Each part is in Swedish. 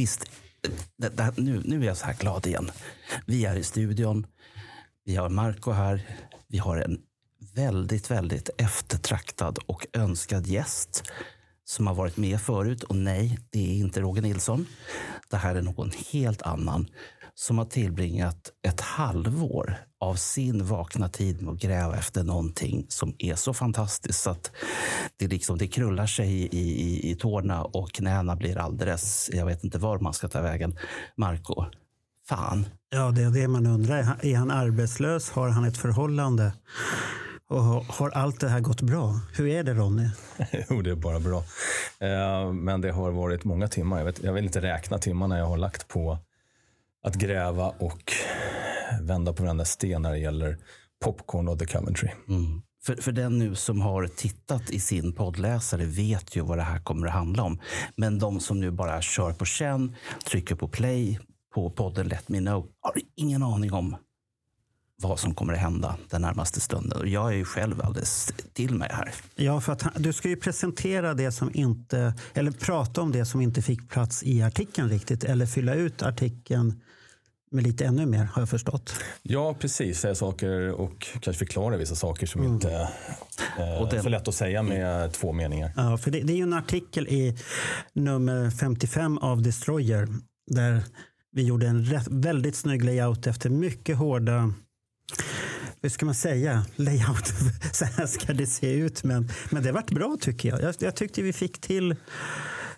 Visst. Det, det, nu, nu är jag så här glad igen. Vi är i studion. Vi har Marco här. Vi har en väldigt, väldigt eftertraktad och önskad gäst som har varit med förut. Och nej, det är inte Roger Nilsson. Det här är någon helt annan som har tillbringat ett halvår av sin vakna tid med att gräva efter någonting som är så fantastiskt så att det, liksom, det krullar sig i, i, i tårna och knäna blir alldeles... Jag vet inte var man ska ta vägen. Marco, fan. Ja, det är det man undrar. Är han- arbetslös? Har han ett förhållande? Och har- har allt det här gått bra? Hur är det Ronny? Jo, det är bara bra. Eh, Men det har varit många timmar. Jag, vet, jag vill inte räkna timmarna jag har lagt på att gräva och vända på varenda sten när det gäller Popcorn och The Coventry. Mm. För, för den nu som har tittat i sin poddläsare vet ju vad det här kommer att handla om. Men de som nu bara kör på känn, trycker på play på podden Let Me Know har ingen aning om vad som kommer att hända den närmaste stunden. Och jag är ju själv alldeles till mig här. Ja, för att han, du ska ju presentera det som inte, eller prata om det som inte fick plats i artikeln riktigt, eller fylla ut artikeln med lite ännu mer, har jag förstått. Ja, precis. Säga saker och kanske förklara vissa saker som inte eh, Och är så lätt att säga med två meningar. Ja, för det, det är ju en artikel i nummer 55 av Destroyer där vi gjorde en rätt, väldigt snygg layout efter mycket hårda hur ska man säga? Layout. Så här ska det se ut. Men, men det vart bra tycker jag. Jag, jag tyckte vi fick till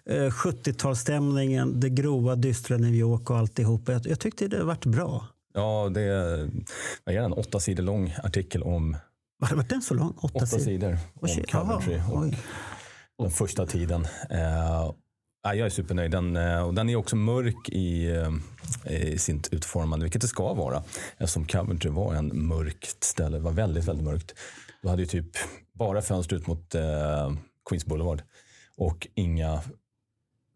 70-talsstämningen, det grova, dystra New York och alltihop. Jag, jag tyckte det vart bra. Ja, det är, det, en åtta sidor lång artikel om Var, var den så lång? Åtta, åtta sidor? sidor om shit, Coventry och oj. den första tiden. Eh, ja, jag är supernöjd. Den, eh, och den är också mörk i, eh, i sitt utformande, vilket det ska vara. Eftersom Coventry var en mörkt ställe. Det var väldigt, väldigt mörkt. Du hade ju typ bara fönster ut mot eh, Queens Boulevard och inga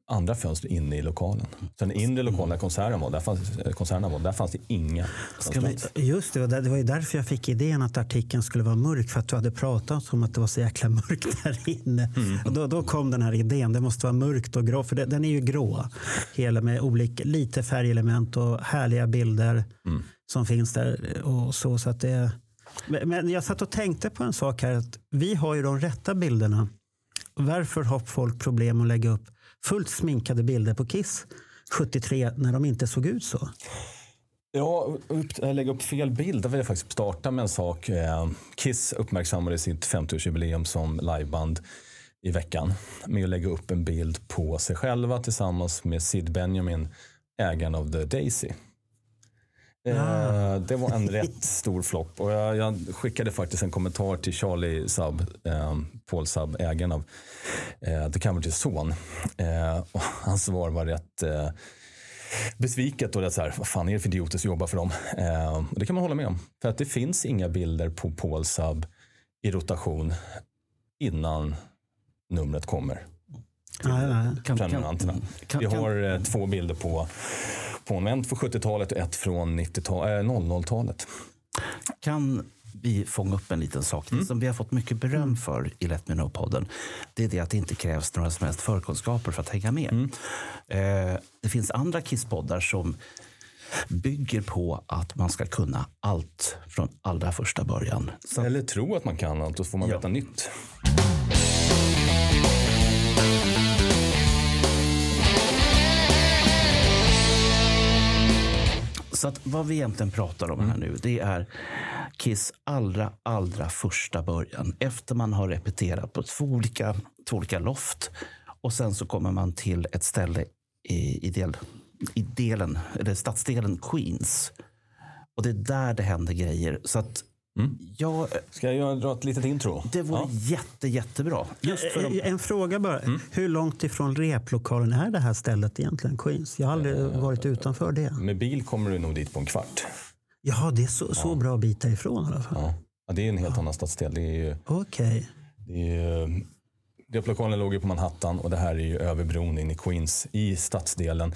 andra fönster inne i lokalen. Så den inre lokalen där konserten var, där fanns, eh, konserterna var, där fanns det inga fönster. Just det, det var ju därför jag fick idén att artikeln skulle vara mörk. För att du hade pratat om att det var så jäkla mörkt där inne. Och då, då kom den här idén. Det måste vara mörkt och grå. För det, den är ju grå. Hela med olika, lite färgelement och härliga bilder som finns där. Och så, så att det, men jag satt och tänkte på en sak här. Att vi har ju de rätta bilderna. Varför har folk problem att lägga upp fullt sminkade bilder på Kiss 73 när de inte såg ut så? Ja, upp, lägga upp fel bild. Där vill jag faktiskt starta med en sak. Eh, Kiss uppmärksammade sitt 50-årsjubileum som liveband i veckan med att lägga upp en bild på sig själva tillsammans med Sid Benjamin, ägaren av The Daisy. Eh, Det var en rätt stor flopp. Och jag, jag skickade faktiskt en kommentar till Charlie Sub, eh, Paul Sub, ägaren av eh, The Coventry's son. Eh, och hans svar var rätt eh, besviket och är så här, vad fan är det för idioter som jobbar för dem? Eh, och det kan man hålla med om. För att det finns inga bilder på Paul Sub i rotation innan numret kommer. Kan, Prenumeranterna. kan, Vi kan, har eh, två bilder på, på en en från 70-talet och ett från 90-tal, eh, 00-talet. kan vi fånga upp en liten sak Det som vi har fått mycket beröm för i Let Me Know-podden. Det är det att det inte krävs några som helst förkunskaper för att hänga med. Eh, det finns andra Kisspoddar som bygger på att man ska kunna allt från allra första början. Så Eller tro att man kan allt och så får man Ja. veta nytt. Så att vad vi egentligen pratar om här nu, det är Kiss allra, allra första början. Efter man har repeterat på två olika, två olika loft. Och sen så kommer man till ett ställe i, i, del, i delen, eller stadsdelen Queens. Och det är där det händer grejer. Så att Ja, Ska jag dra ett litet intro? det vore Ja. jätte, jättebra. Just för de, Eh, En fråga bara. Hur långt ifrån replokalen är det här stället egentligen, Queens? Jag har aldrig varit utanför det. Med bil kommer du nog dit på en kvart. Jaha, det är så, så bra bit därifrån i alla fall. Ja. Ja, det är en helt annan stadsdel. Det är ju, Okej. det är ju, replokalen låg ju på Manhattan och det här är ju över bron in i Queens, i stadsdelen.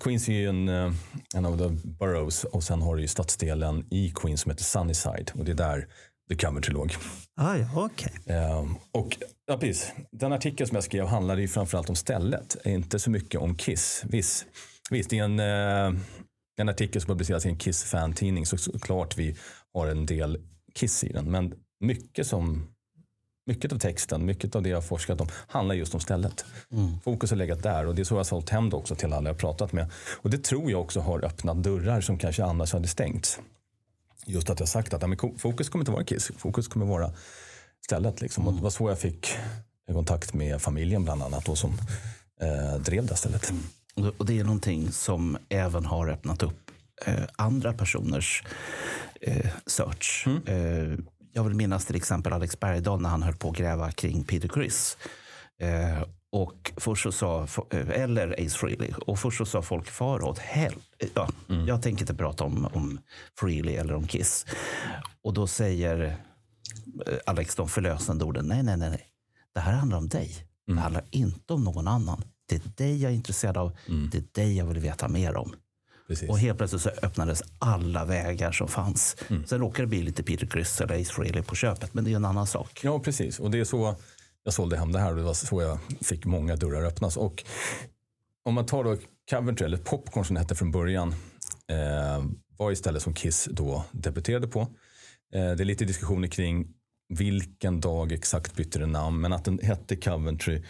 Queens är ju en, eh, en av the boroughs och sen har du ju stadsdelen i Queens som heter Sunnyside och det är där The Coventry låg. Ah, ja, okej. Ehm, och ja, precis. Den artikel som jag skrev handlade ju framförallt om stället, inte så mycket om Kiss. Visst, visst det är en, eh, en artikel som publiceras i en Kiss-fan-tidning så såklart vi har en del Kiss i den. Men mycket, som, mycket av texten, mycket av det jag har forskat om handlar just om stället. Fokus har legat där och det är så jag har sålt hem det också till alla jag pratat med. Och det tror jag också har öppnat dörrar som kanske annars hade stängts. Just att jag sagt att ja, men fokus kommer inte vara Kiss, fokus kommer vara stället. Liksom. Och det var så jag fick kontakt med familjen bland annat och som eh, drev det stället. och det är någonting som även har öppnat upp eh, andra personers eh, search. Eh, jag vill minnas till exempel Alex Bergdahl när han höll på att gräva kring Peter Criss. Eh, och först så sa, eh, eller Ace Frehley. Och först så sa folk far åt hell. Ja, Jag tänker inte prata om, om Frehley eller om Kiss. Och då säger eh, Alex de förlösande orden. Nej, nej, nej. nej. Det här handlar om dig. Det handlar inte om någon annan. Det är dig jag är intresserad av. Det är dig jag vill veta mer om. Precis. Och helt plötsligt så öppnades alla vägar som fanns. Sen råkade det bli lite Peter Criss eller Ace Frehley på köpet. Men det är en annan sak. Ja, precis. Och det är så jag sålde hem det här och det var så jag fick många dörrar öppnas. Och om man tar då Coventry, eller Popcorn som det hette från början, eh, var istället som Kiss då debuterade på. Eh, det är lite diskussioner kring vilken dag exakt bytte den namn, men att den hette Coventry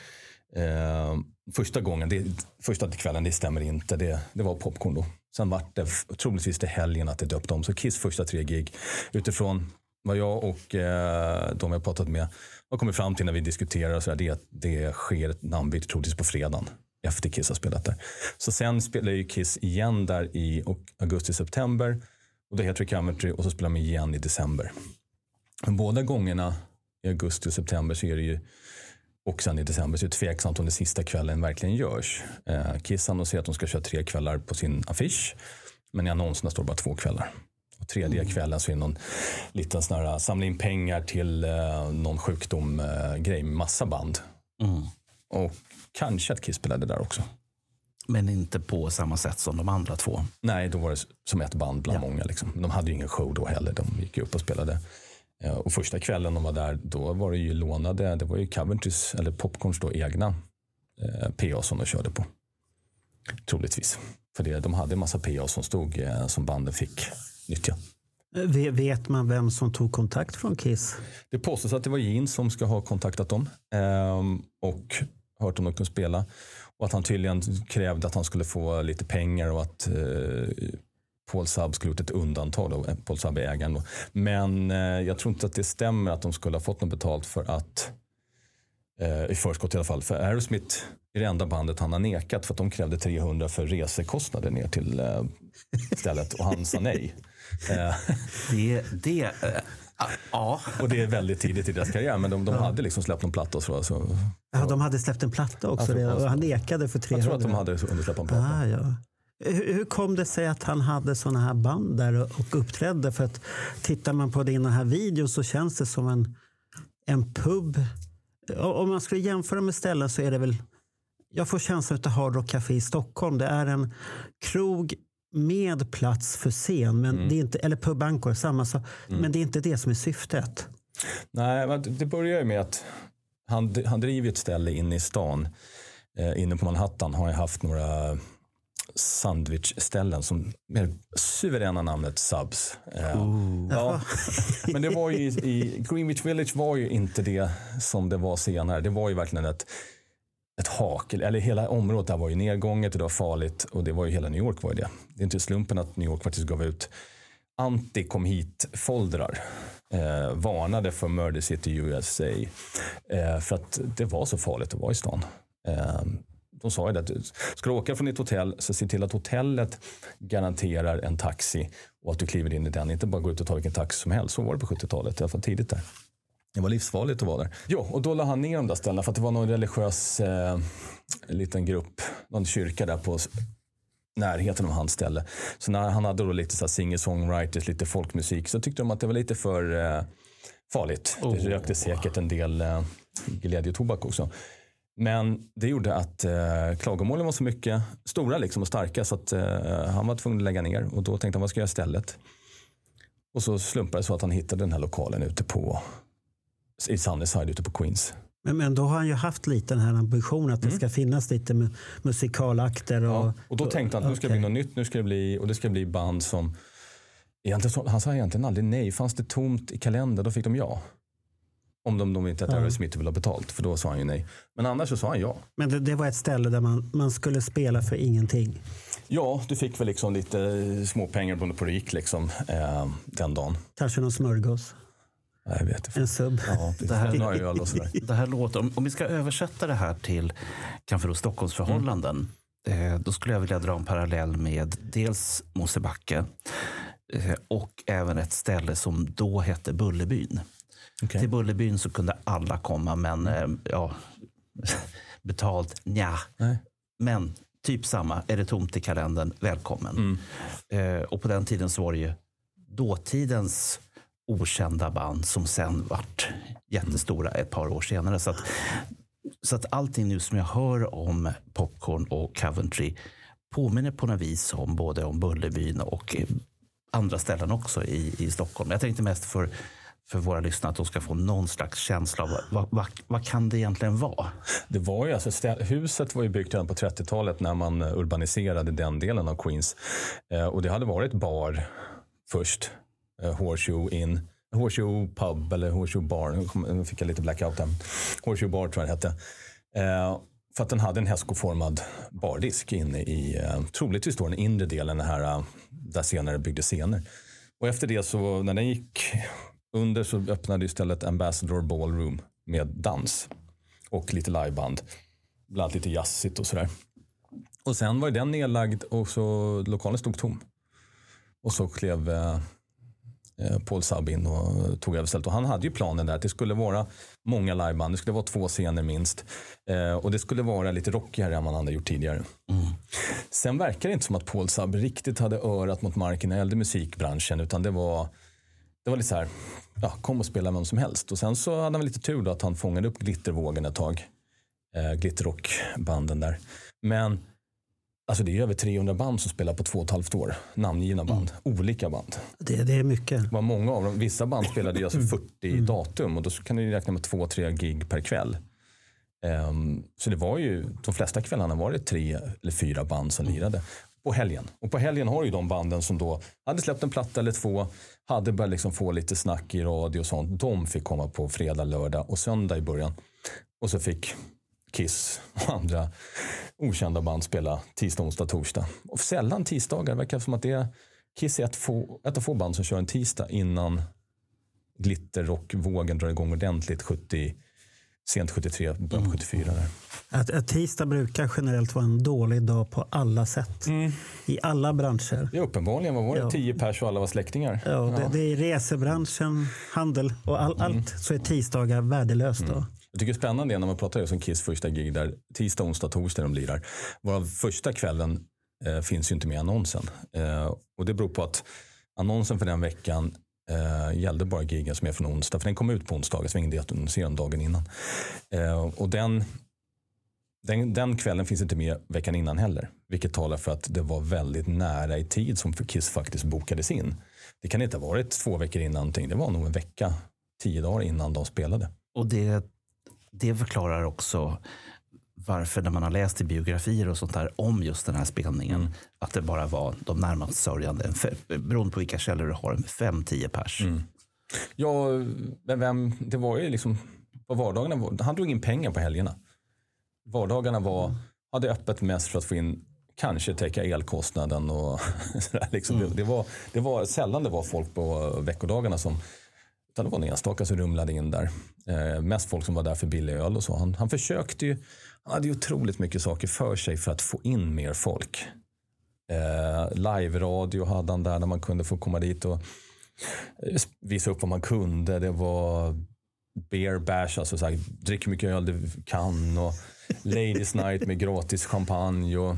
eh, första gången, det, första kvällen, det stämmer inte. Det, det var Popcorn då. Sen vart det troligtvis till helgen att det döpte om. Så Kiss första tre gig utifrån vad jag och eh, de jag pratat med har kommit fram till när vi diskuterar och så där, det är att det sker ett namnbyte troligtvis på fredagen efter Kiss har spelat där. Så sen spelar ju Kiss igen där i augusti-september och då heter det Coventry och så spelar de igen i december. Men båda gångerna i augusti och september så är det ju och sen i december så är det tveksamt om det sista kvällen verkligen görs. Eh, Kiss annonserar att de ska köra tre kvällar på sin affisch. Men i annonserna står det bara två kvällar. Och tredje kvällen så är det någon liten sån här samla in pengar till eh, någon sjukdom-grej med massa band. Och kanske att Kiss spelade där också. Men inte på samma sätt som de andra två. Nej, då var det som ett band bland många. Liksom. De hade ju ingen show då heller. De gick upp och spelade. Eh, Och första kvällen de var där, då var det ju lånade, det var ju Coventrys, eller Popcorns då egna eh, PA som de körde på. Troligtvis. För det, de hade en massa PA som stod, eh, som banden fick nyttja. Vet man vem som tog kontakt från Kiss? Det påstås att det var Gene som ska ha kontaktat dem ehm, och hört om de kunde spela. Och att han tydligen krävde att han skulle få lite pengar och att eh, Paul Saab skulle gjort ett undantag. Då. Eh, Paul Saab är ägaren. Då. Men eh, jag tror inte att det stämmer att de skulle ha fått något betalt för att eh, i förskott i alla fall. För Aerosmith är det enda bandet han har nekat för att de krävde 300 för resekostnader ner till eh, stället och han sa nej. Eh, Det, det, eh, ja. och det är väldigt tidigt i deras karriär, men de, de hade liksom släppt någon platta så. så Ja, de hade släppt en platta också redan, och han nekade för 300. jag tror att de hade undersläppt en platta. Ah, ja. Hur, kom det sig att han hade såna här band där och, uppträdde? För att tittar man på dina här videos så känns det som en, en pub. Om man skulle jämföra med ställen så är det väl... Jag får känslan av Hard Rock Café i Stockholm. Det är en krog med plats för scen, men Mm. det är inte, eller pub Angkor, samma sak. Men det är inte det som är syftet. Nej, det börjar ju med att han, han driver ett ställe inne i stan. Eh, inne på Manhattan har jag haft några sandwichställen som med suveräna namnet Subs. Eh, ja. Men det var ju i, Greenwich Village var ju inte det som det var senare. Det var ju verkligen ett, ett hak. Eller hela området där var ju nedgånget och det var farligt. Och det var ju hela New York var ju det. Det är inte slumpen att New York faktiskt gav ut anti-kom hit-foldrar. Eh, varnade för Murder City USA. Eh, för att det var så farligt att vara i stan. Eh, de sa ju det, att ska du åka från ditt hotell så se till att hotellet garanterar en taxi och att du kliver in i den. Inte bara gå ut och ta vilken taxi som helst. Så var det på 70-talet, i alla fall tidigt där. Det var livsfarligt att vara där. Jo, och då la han ner de där ställena för att det var någon religiös eh, liten grupp, någon kyrka där på närheten av hans ställe. Så när han hade då lite singer-songwriters, lite folkmusik så tyckte de att det var lite för eh, farligt. Det rökte säkert en del eh, glädjetobak också. Men det gjorde att eh, klagomålen var så mycket stora liksom och starka så att eh, han var tvungen att lägga ner. Och då tänkte han, vad ska jag göra istället? Och så slumpade det så att han hittade den här lokalen ute på i Sunnyside ute på Queens. Men, men då har han ju haft lite den här ambitionen att det ska finnas lite mu- musikalakter. Och, Mm. Ja, och då tänkte han att nu ska det bli något nytt. Nu ska det bli, och det ska bli band som... Egentligen, han sa egentligen aldrig nej. Fanns det tomt i kalendern, då fick de ja. Om de, de inte att Ja. Aerosmith ville ha betalt, för då sa han ju nej. Men annars så sa han ja. Men det, det var ett ställe där man, man skulle spela för ingenting. Ja, du fick väl liksom lite eh, småpengar beroende på hur det gick liksom, eh, den dagen. Kanske någon smörgås, Jag vet inte. en sub. Ja, Det här-. Det här låter, om, om vi ska översätta det här till kanske då Stockholmsförhållanden. Eh, då skulle jag vilja dra en parallell med dels Mosebacke eh, och även ett ställe som då hette Bullerbyn. Okej. Till Bullerbyn så kunde alla komma, men eh, ja, betalt nja. Nej. Men typ samma, är det tomt i kalendern, välkommen. Mm. Eh, och på den tiden så var det ju dåtidens okända band som sen vart jättestora ett par år senare. Så att, så att allting nu som jag hör om Popcorn och Coventry påminner på något vis om både om Bullerbyn och andra ställen också i, i Stockholm. Jag tänkte mest för, för våra lyssnare att de ska få någon slags känsla av vad, vad, vad, kan det egentligen vara? Det var ju alltså, huset var ju byggt redan på 30-talet när man eh, urbaniserade den delen av Queens. Eh, och det hade varit bar först. Eh, Horseshoe Inn. Horseshoe Pub eller Horseshoe Bar. Nu fick jag lite blackout där. Horseshoe Bar tror jag det hette. Eh, för att den hade en hästskoformad bardisk inne i, eh, troligtvis då den inre delen, här, eh, där senare byggdes scener. Och efter det så, när den gick under så öppnade istället Ambassador Ballroom med dans och lite liveband. Bland annat lite jazzigt och sådär. Och sen var den nedlagd och så lokalen stod tom. Och så klev eh, eh, Paul Sabb in och tog över stället. Och han hade ju planen där att det skulle vara många liveband. Det skulle vara två scener minst. Eh, och det skulle vara lite rockigare än man hade gjort tidigare. Sen verkar det inte som att Paul Sabb riktigt hade örat mot marken när det gällde musikbranschen. Utan det var, det var lite så här, ja, kom och spela med vem som helst. Och sen så hade han väl lite tur då att han fångade upp glittervågen ett tag. Eh, glitterrockbanden där. Men alltså det är över 300 band som spelar på två och ett halvt år. Namngivna band. Olika band. Det, det är mycket. Det var många av dem. Vissa band spelade ju alltså 40 datum och då kan du räkna med två, tre gig per kväll. Ehm, så det var ju, de flesta kvällarna var det tre eller fyra band som lirade. På helgen. Och på helgen har ju de banden som då hade släppt en platta eller två, hade börjat liksom få lite snack i radio och sånt. De fick komma på fredag, lördag och söndag i början. Och så fick Kiss och andra okända band spela tisdag, onsdag, torsdag. Och sällan tisdagar. Det verkar som att det är Kiss är ett, få, ett av få band som kör en tisdag innan glitterrockvågen drar igång ordentligt 70, sent 73, början på 74. Där. Att, att tisdag brukar generellt vara en dålig dag på alla sätt. I alla branscher. Ja, uppenbarligen vad var det? Ja. 10 pers och alla var släktingar. Ja, det, det är resebranschen, handel och all, allt så är tisdagar värdelöst. Då. Jag tycker det är spännande när man pratar om Kiss första gig där tisdag, onsdag, torsdag de lirar. Varav första kvällen eh, finns ju inte med i annonsen. Eh, och det beror på att annonsen för den veckan eh, gällde bara gigen som är från onsdag. För den kom ut på onsdagar så det var ingen idé att annonsera den dagen innan. Eh, och den, den, den kvällen finns inte med veckan innan heller. Vilket talar för att det var väldigt nära i tid som Kiss faktiskt bokades in. Det kan inte ha varit två veckor innan någonting. Det var nog en vecka, tio dagar innan de spelade. Och det, det förklarar också varför när man har läst i biografier och sånt där om just den här spelningen, Mm. att det bara var de närmast sörjande, beroende på vilka källor du har, fem, tio pers. Mm. Ja, men vem, det var ju liksom på vardagarna. var- Han drog in pengar på helgerna. Vardagarna var, hade öppet mest för att få in, kanske täcka elkostnaden och sådär. Liksom. Det, det, var, det var sällan det var folk på veckodagarna som, utan det var en enstaka som rumlade in där. Eh, mest folk som var där för billig öl och så. Han, han försökte ju, han hade ju otroligt mycket saker för sig för att få in mer folk. Eh, Live-radio hade han där när man kunde få komma dit och eh, visa upp vad man kunde. Det var beer bash, alltså så här, drick hur mycket öl du kan och ladies night med gratis champagne och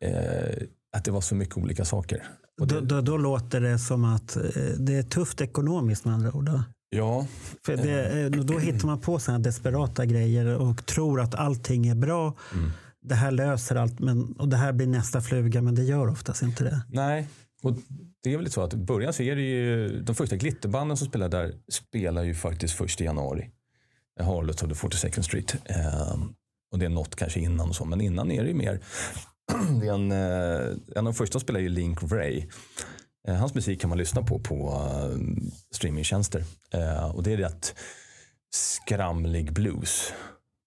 eh, att det var så mycket olika saker. Och Då, det, då, då låter det som att eh, det är tufft ekonomiskt med andra ord. Då. Ja, För det, eh, då hittar man på sådana desperata grejer och tror att allting är bra. Mm. Det här löser allt men, och det här blir nästa fluga, men det gör oftast inte det. nej. Och det är väl så att i början så är det ju, de första glitterbanden som spelar där spelar ju faktiskt först i januari. Harlots of the 42nd Street. Eh, och det är något kanske innan och så, men innan är det ju mer det är en, eh, en av de första spelar ju Link Ray. Eh, hans musik kan man lyssna på på uh, streamingtjänster. Eh, och det är rätt skramlig blues.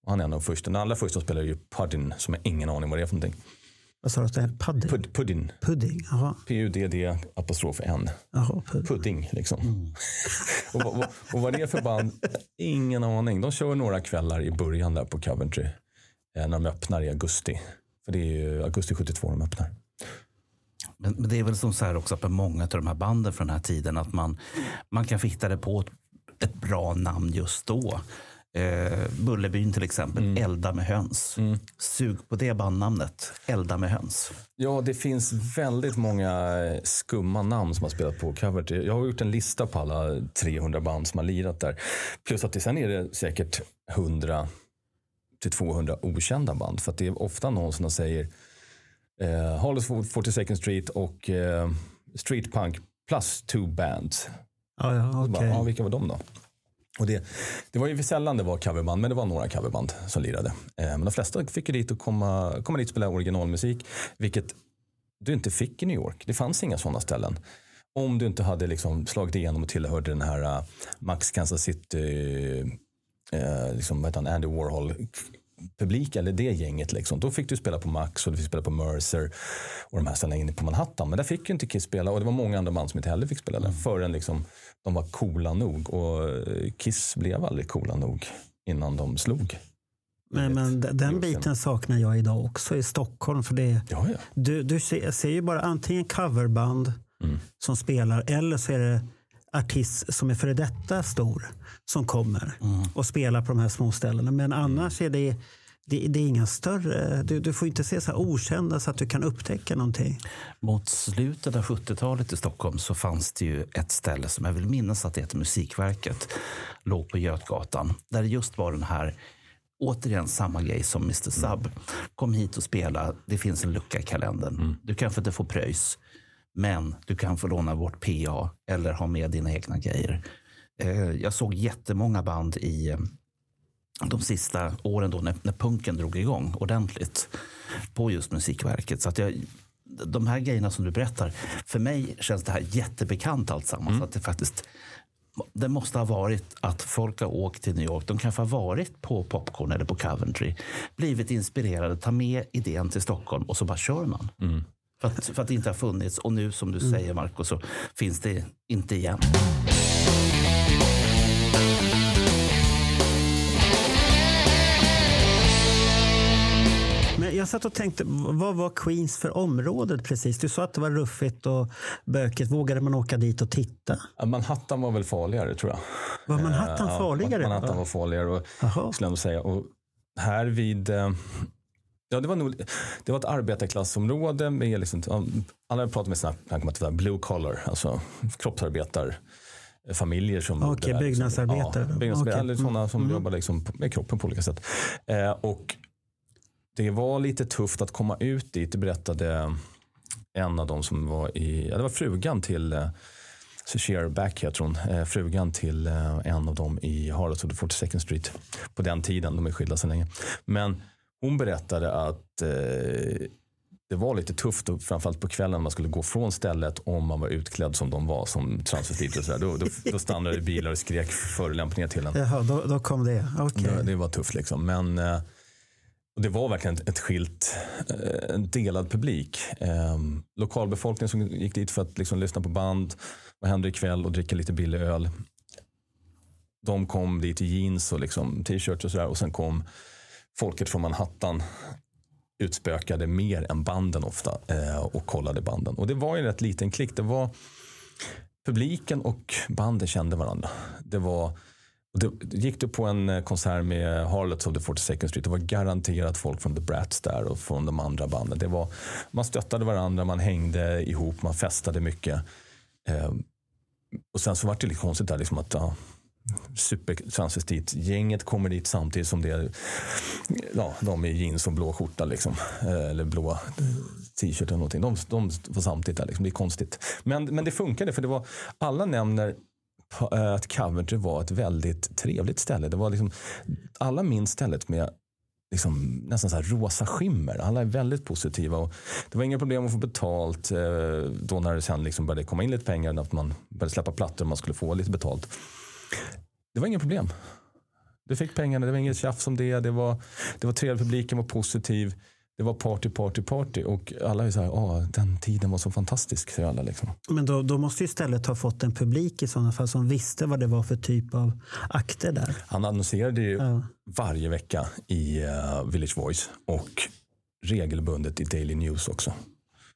Och han är en av de första. Den allra första spelar ju Puddin som jag ingen aning vad det är för någonting. Vad sa du? att det är? Pudding? Pud, puddin. Pudding? Jaha. P-U-D-D apostrof N. Jaha, pud- Pudding liksom. och, vad- vad- och vad det är för band? Ingen aning. De kör några kvällar i början där på Coventry. Eh, när de öppnar i augusti. För det är ju augusti 72 de öppnar. Men, men det är väl som så här också på många av de här banden från den här tiden att man, man hitta det på ett, ett bra namn just då. Eh, Bullerbyn till exempel, Elda med höns. Sug på det bandnamnet, Elda med höns. Ja, det finns väldigt många eh, skumma namn som har spelat på Coventry. Jag har gjort en lista på alla 300 band som har lirat där. Plus att det, sen är det säkert 100 till 200 okända band. För att det är ofta någon som säger eh, Hollis 42nd Street och eh, Street Punk plus two bands. Ja, ja, okej. Bara, ja, vilka var de då? Och det, det var ju sällan det var coverband, men det var några coverband som lirade. Eh, men de flesta fick ju dit och komma, komma dit och spela originalmusik, vilket du inte fick i New York. Det fanns inga sådana ställen. Om du inte hade liksom slagit igenom och tillhörde den här uh, Max Kansas City, uh, liksom, vad heter han, Andy Warhol publik eller det gänget. Liksom. Då fick du spela på Max och du fick spela på Mercer och de här ställena inne på Manhattan. Men där fick ju inte Kiss spela och det var många andra band som inte heller fick spela där förrän liksom, de var coola nog. Och eh, Kiss blev aldrig coola nog innan de slog. Men, men den biten saknar jag idag också i Stockholm. För det, Ja, ja. du du ser, ser ju bara antingen coverband som spelar eller så är det artist som är före detta stor som kommer och spelar på de här små ställena. Men annars är det, det, det är inga större... Du, du får inte se så här okända så att du kan upptäcka någonting. Mot slutet av 70-talet i Stockholm så fanns det ju ett ställe som jag vill minnas att det heter Musikverket. Låg på Götgatan. Där det just var den här, återigen samma grej som Mr Sub. Kom hit och spela, det finns en lucka i kalendern. Du kanske inte får pröjs, men du kan få låna vårt PA eller ha med dina egna grejer. Eh, Jag såg jättemånga band i eh, de sista åren då när, när punken drog igång ordentligt på just Musikverket. Så att jag, de här grejerna som du berättar, för mig känns det här jättebekant alltsammans. Att det faktiskt det måste ha varit att folk har åkt till New York. De kanske har varit på Popcorn eller på Coventry. Blivit inspirerade, tar med idén till Stockholm och så bara kör man. För, att, för att det inte har funnits. Och nu som du säger Marco så finns det inte igen. Men jag satt och tänkte, vad var Queens för området precis? Du sa att det var ruffigt och bökigt. Vågade man åka dit och titta? Ja, Manhattan var väl farligare tror jag. Var Manhattan Eh, farligare? Ja, Manhattan var farligare. Och, skulle jag säga. Och här vid... eh, Ja, det var, nog, det var ett arbetarklassområde med liksom, alla jag pratade med såna, här, blue collar, alltså kroppsarbetarfamiljer som där, liksom. byggnadsarbetare. Ja, byggnadsarbetare, Okej. eller sådana som Mm. jobbar liksom med kroppen på olika sätt. Eh, och det var lite tufft att komma ut dit, det berättade en av dem som var i, ja, det var frugan till eh, Share Back heter hon, eh, frugan till eh, en av dem i Harlots of the 42nd Street på den tiden, de är skilda så länge. Men hon berättade att eh, det var lite tufft, och framförallt på kvällen när man skulle gå från stället om man var utklädd som de var, som transvestiter och sådär. Då, då, då stannade bilar och skrek förolämpningar till en. Jaha, då, då kom det. Okej. Det, det var tufft liksom. Men eh, och det var verkligen ett, ett skilt, eh, en delad publik. Eh, lokalbefolkningen som gick dit för att liksom lyssna på band, vad händer ikväll och dricka lite billig öl. De kom dit i jeans och liksom t-shirts och sådär och sen kom folket från Manhattan utspökade mer än banden ofta eh, och kollade banden. Och det var ju en rätt liten klick. Det var publiken och banden kände varandra. Det var det, gick du på en eh, konsert med Harlots of the 42nd Street, det var garanterat folk från The Brats där och från de andra banden. Det var, man stöttade varandra, man hängde ihop, man festade mycket. Eh, och sen så var det lite konstigt där, liksom att ja, supertransvestit-gänget kommer dit samtidigt som det är ja, de i jeans och blå skjorta. Liksom, eh, eller blå eh, t-shirt eller någonting. De, de var samtidigt där. Liksom. Det är konstigt. Men, men det funkade för det var, alla nämner eh, att Coventry var ett väldigt trevligt ställe. Det var liksom, alla minns stället med liksom, nästan så här rosa skimmer. Alla är väldigt positiva. Och det var inga problem att få betalt eh, då när det sen liksom började komma in lite pengar. Att man började släppa plattor och man skulle få lite betalt. Det var inga problem. Du fick pengarna, det var inget tjafs om det. Det var, det var trevligt, publiken var positiv. Det var party, party, party. Och alla är så här, ah, den tiden var så fantastisk, säger alla. Liksom. Men då, då måste ju stället ha fått en publik i sådana fall som visste vad det var för typ av akter där. Han annonserade ju Ja. varje vecka i uh, Village Voice och regelbundet i Daily News också.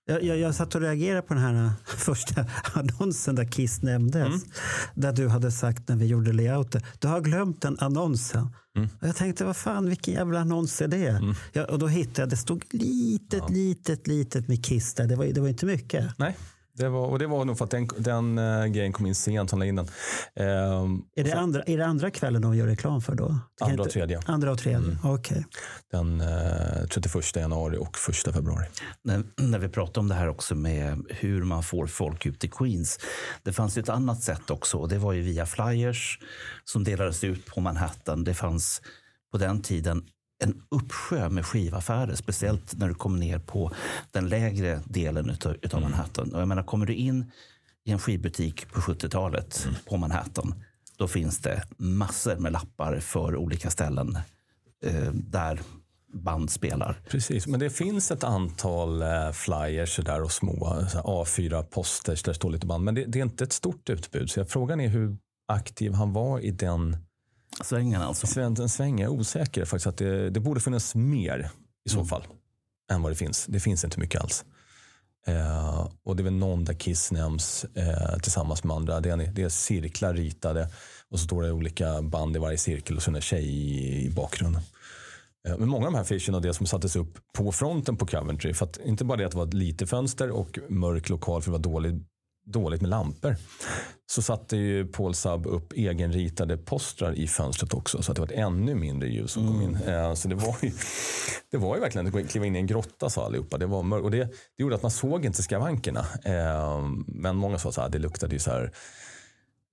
Jag, jag, jag satt och reagerade på den här första annonsen där Kiss nämndes. Där du hade sagt när vi gjorde layouten, du har glömt den annonsen. Och jag tänkte, vad fan, vilken jävla annons är det? Ja, och då hittade jag, det stod litet, litet, litet med Kiss där. Det var, det var inte mycket. Nej, det var, och det var nog för att den, den uh, grejen kom in sent, han la in den. Ehm, Är det, andra, är det andra kvällen de gör reklam för då? Det Andra och tredje. Andra och tredje, okej. den uh, 31 januari och 1 februari. När, när vi pratar om det här också med hur man får folk ut i Queens. Det fanns ju ett annat sätt också och det var ju via flyers som delades ut på Manhattan. Det fanns på den tiden en uppsjö med skivaffärer, speciellt när du kom ner på den lägre delen utav, utav Manhattan. Och jag menar, kommer du in i en skivbutik på 70-talet på Manhattan, då finns det massor med lappar för olika ställen eh, där band spelar. Precis, men det finns ett antal eh, flyers där och små så här A4-posters där det står lite band. Men det, det är inte ett stort utbud. Så frågan är hur aktiv han var i den Svängen alltså. Sven, sväng. Jag är osäker faktiskt. Att det, det borde finnas mer i så fall än vad det finns. Det finns inte mycket alls. Eh, och det är väl någon där Kiss nämns eh, tillsammans med andra. Det är, det är cirklar ritade och så står det olika band i varje cirkel och så en tjej i, i bakgrunden. Eh, Men många av de här affischerna och det som sattes upp på fronten på Coventry, för att inte bara det att det var ett litet fönster och mörk lokal för det var dåligt, dåligt med lampor, så satte ju Paul Sub upp egenritade postrar i fönstret också så att det var ett ännu mindre ljus som kom in. Eh, Så det var ju, det var ju verkligen att kliva in i en grotta sa allihopa. Det, var och det, det gjorde att man såg inte skavankerna. Eh, Men många sa att det luktade ju så här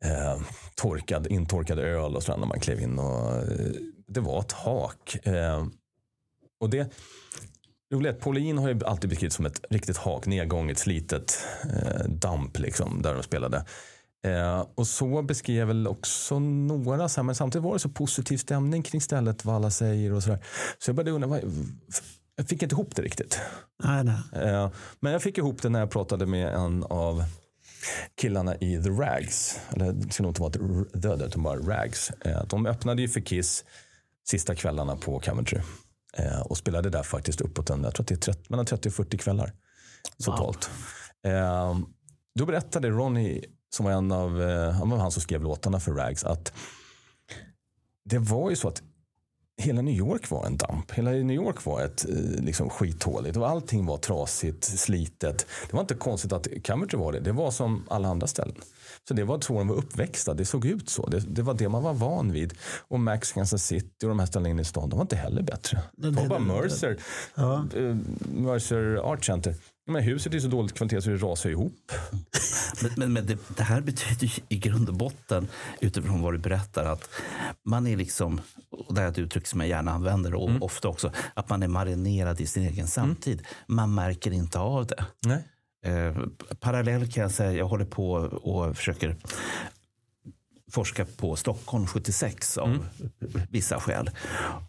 eh, torkad, intorkad öl och sådär när man klev in. Och, det var ett hak. Och det att Pauline har ju alltid beskrivits som ett riktigt hak, nedgånget, slitet eh, damp liksom, där de spelade. Eh, och så beskrev väl också några, så här, men samtidigt var det så positiv stämning kring stället, vad alla säger och sådär. Så jag började undra, vad, jag fick inte ihop det riktigt. Nej, nej. Eh, Men jag fick ihop det när jag pratade med en av killarna i The Rags. Eller det ska nog inte vara The, utan bara Rags. Eh, De öppnade ju för Kiss sista kvällarna på Coventry. Eh, Och spelade där faktiskt uppåt en, jag tror att det är 30, mellan 30 och 40 kvällar. Totalt. Eh, Då berättade Ronny, som var en av, eh, han var han som skrev låtarna för Rags, att det var ju så att hela New York var en damp. Hela New York var ett eh, liksom, skithåligt. Och allting var trasigt, slitet. Det var inte konstigt att Coventry var det. Det var som alla andra ställen. Så det var så de var uppväxta. Det såg ut så. Det, det var det man var van vid. Och Max Kansas City och de här ställena inne i stan, de var inte heller bättre. det- Ta bara Mercer. Ja. eh, Mercer Art Center. Men huset är så dåligt kvalitet så det rasar ihop. Men, men, men det, det här betyder i grund och botten, utifrån vad du berättar, att man är liksom, och det är ett uttryck som jag gärna använder och ofta också, att man är marinerad i sin egen samtid. Man märker inte av det. Nej. Eh, parallell kan jag säga, jag håller på och försöker forska på Stockholm 76 av vissa skäl.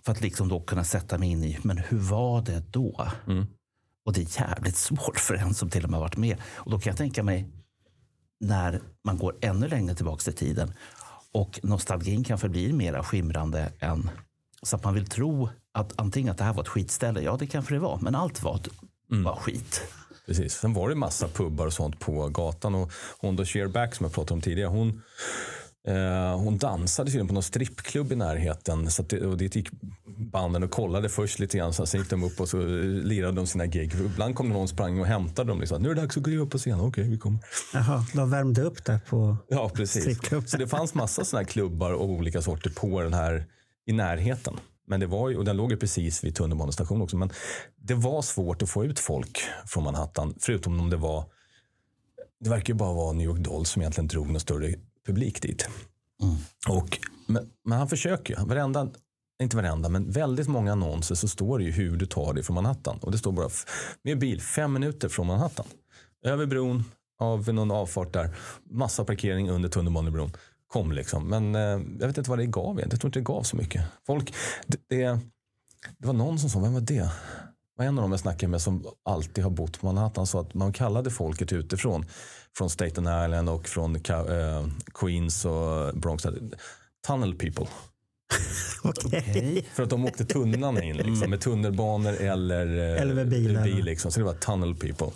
För att liksom då kunna sätta mig in i, men hur var det då? Och det är jävligt svårt för en som till och med varit med. Och då kan jag tänka mig när man går ännu längre tillbaka i tiden och nostalgin kanske blir mera skimrande än så att man vill tro att antingen att det här var ett skitställe, ja det kanske det var, men allt var, var skit. Precis. Sen var det massa pubbar och sånt på gatan. Och hon då Shearback som jag pratade om tidigare, hon, hon dansade tydligen på någon strippklubb i närheten. Så det, och dit gick banden och kollade först lite grann. Sen gick de upp och så lirade de sina gig. Ibland kom någon sprang och hämtade dem. Liksom. Nu är det dags att gå upp på scen. Okej, vi kommer. Jaha, de värmde upp där på Ja, precis. strippklubb. Så det fanns massa sådana klubbar och olika sorter på den här i närheten. Men det var ju, och den låg ju precis vid tunnelbanestationen också. Men det var svårt att få ut folk från Manhattan. Förutom om det var, det verkar ju bara vara New York Dolls som egentligen drog någon större publik dit. Och, men, men han försöker ju. Varenda, inte varenda, men väldigt många annonser så står det ju hur du tar dig från Manhattan. Och det står bara med bil fem minuter från Manhattan. Över bron, av någon avfart där. Massa parkering under tunnelbanebron. Kom liksom. Men eh, jag vet inte vad det gav. Jag tror inte det gav så mycket. Folk, det, det, det var någon som sa, vem var det? Var en av dem jag snackade med som alltid har bott på Manhattan. Så att man kallade folket utifrån. Från Staten Island och från eh, Queens och Bronx. Tunnel people. Okej. För att de åkte tunnlarna in liksom, med tunnelbanor eller, eh, Eller med bil. Liksom. Så det var tunnel people.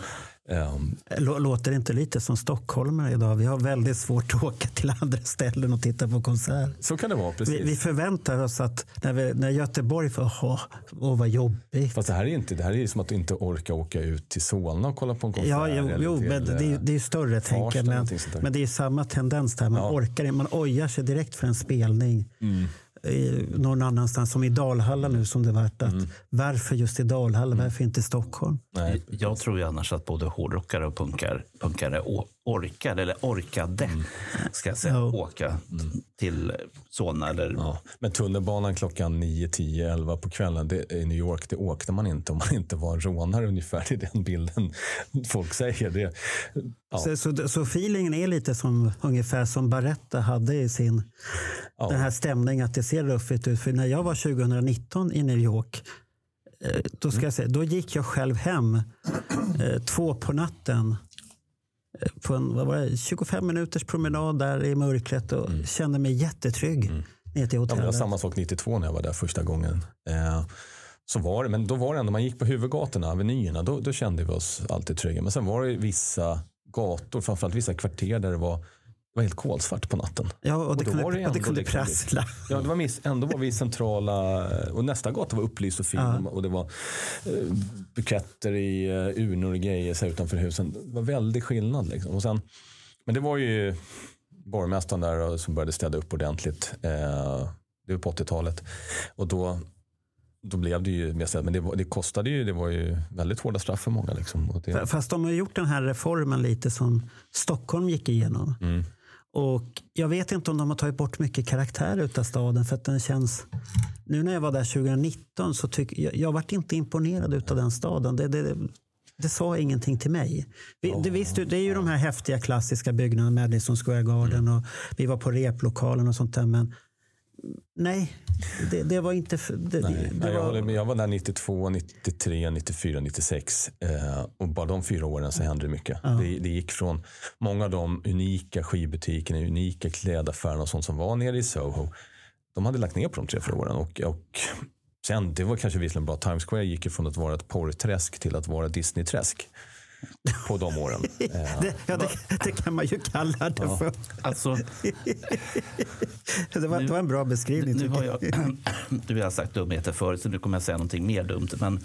Ehm, Lå- Låter det inte lite som stockholmare idag? Vi har väldigt svårt att åka till andra ställen och titta på konsert. så kan det vara, precis. Vi, vi förväntar oss att när, vi, när Göteborg får, åh, åh vad jobbigt. Fast det här är inte, det här är som att du inte orkar åka ut till Solna och kolla på en konsert. Ja, jo, jo men det, är- det är större tänker Men, men det är samma tendens där. Man Ja. orkar inte. Man ojar sig direkt för en spelning. Mm. I- Någon annanstans, som i Dalhalla nu som det varit. Att Mm. Varför just i Dalhalla? Varför inte i Stockholm? Nej, Jag tror ju annars att både hårdrockare och punkar, punkare å- orkar, eller orkade, ska jag säga, Ja. åka till Solna eller Ja. Men tunnelbanan klockan 9, 10, 11 på kvällen det, i New York, det åkte man inte om man inte var en rånare ungefär. Det är den bilden folk säger. Det, ja, Så, så, så feelingen är lite som ungefär som Barretta hade i sin Ja. den här stämningen att det ser ruffigt ut. För när jag var 2019 i New York eh, då, ska jag säga, då gick jag själv hem eh, två på natten på en vad var det, 25 minuters promenad där i mörkret och kände mig jättetrygg ner till Ja, men det var hotellet. samma sak 92 när jag var där första gången. Eh, så var det, men då var det ändå, man gick på huvudgatorna, avenyerna, då, då kände vi oss alltid trygga. Men sen var det vissa gator, framförallt vissa kvarter där det var, det var helt kolsvart på natten. Ja, och det då kunde, var det och det kunde liksom- prassla. Ja, det var miss, ändå var vi centrala och nästa gata var upplyst och fin och det var eh, buketter i eh, urnor och grejer så utanför husen. Det var väldig skillnad. Liksom. Och sen, men det var ju borgmästaren där och som började städa upp ordentligt. Eh, det var på 80-talet. Och då, då blev det ju mer städat. Men det, var, det kostade ju, det var ju väldigt hårda straff för många. Liksom. Och det, Fast de har gjort den här reformen lite som Stockholm gick igenom. Mm. Och Jag vet inte om de har tagit bort mycket karaktär utav staden. För att den känns... Nu när jag var där 2019 så tycker jag, jag vart inte imponerad utav den staden. Det, det, det sa ingenting till mig. Vi, det, visst, det är ju de här häftiga klassiska byggnaderna, Madison Square Garden och vi var på replokalen och sånt där. Men nej, det, det var inte... Det, Nej, det, nej, jag, var, håller med. jag var där 92, 93, 94, 96. Eh, och bara de fyra åren så hände det mycket. Det, det gick från många av de unika skivbutikerna, unika klädaffärerna och sånt som var nere i Soho. De hade lagt ner på de tre, fyra åren. Och, och sen, det var kanske visserligen bra. Times Square gick från att vara ett porrträsk till att vara Disney-träsk. På de åren. Eh, det, ja, det, det kan man ju kalla det för. Alltså, Det var, det var en bra beskrivning. nu har jag. jag, du har sagt dumheter förut, så nu kommer jag säga någonting mer dumt. Men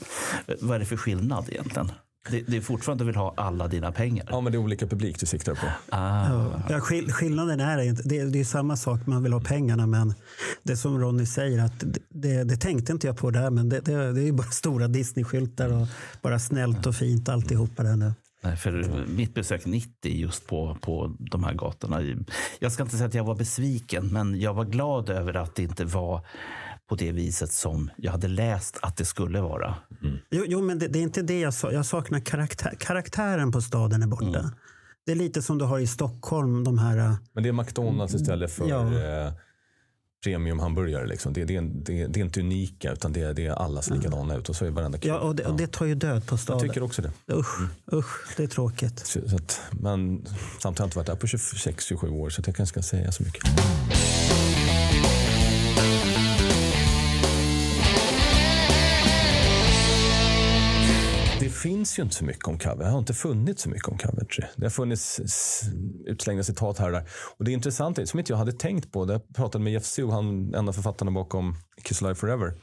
eh, vad är det för skillnad egentligen? Det, det är fortfarande vill ha alla dina pengar. ja, men det är olika publik du siktar på. Ah, Ja, skill skillnaden är inte, det, det är samma sak, man vill ha pengarna men det som Ronny säger, att det, det, det tänkte inte jag på där men det, det, det är ju bara stora Disney-skyltar och bara snällt och fint alltihopa där nu. Nej, för mitt besök 90 just på, på de här gatorna. Jag ska inte säga att jag var besviken, men jag var glad över att det inte var på det viset som jag hade läst att det skulle vara. Jo, jo men det, det är inte det jag sa, jag saknar karaktär, karaktären på staden är borta. Det är lite som du har i Stockholm, de här äh, Men det är McDonalds istället för Ja. eh, premiumhamburgare. Liksom. Det, det, är, det, det är inte unika utan det, är- det är alla ser likadana ut och så är varenda Ja, och det, och det tar ju död på Jag staden. tycker också det. Usch, usch, det är tråkigt. Så, så att, men samtidigt har jag inte varit där på 26-27 år så jag kanske ska säga så mycket. Finns ju inte så mycket om Coventry. Det har inte funnits så mycket om Coventry. Det har funnits utslängda citat här och där. Och det är intressant, som inte jag hade tänkt på, jag pratade med Jeff Sue, han en av författarna bakom Kiss Alive Forever.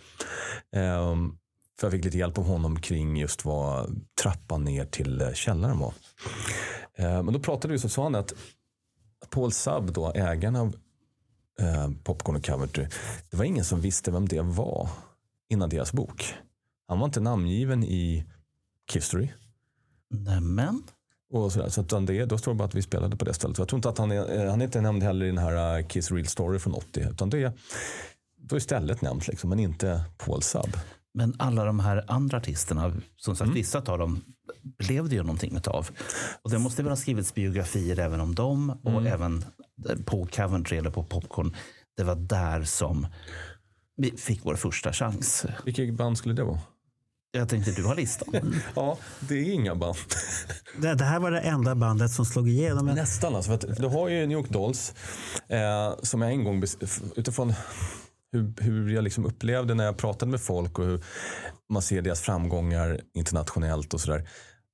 Um, för jag fick lite hjälp av honom kring just vad trappan ner till eh, källaren var. Ehm, men då pratade vi så sa han att Paul Sub, då, ägaren av eh, Popcorn och Coventry, det var ingen som visste vem det var innan deras bok. Han var inte namngiven i History. Nämen. Och sådär. Så att det, då står det bara att vi spelade på det stället. Jag tror inte att han är, eh, han är inte nämnd heller i den här eh, Kiss Real Story från 80. Utan det, då är stället nämnt, liksom, men inte Paul Sub. Men alla de här andra artisterna, som sagt Mm. vissa av dem blev det ju någonting utav. Och det måste väl ha skrivits biografier även om dem och Mm. även på Coventry eller på Popcorn. Det var där som vi fick vår första chans. Vilket band skulle det vara? Jag tänkte, du har listan. Ja, det är inga band. Det, det här var det enda bandet som slog igenom. Men Nästan. Alltså, för du har ju New York Dolls eh, som jag en gång utifrån hur, hur jag liksom upplevde när jag pratade med folk och hur man ser deras framgångar internationellt och sådär.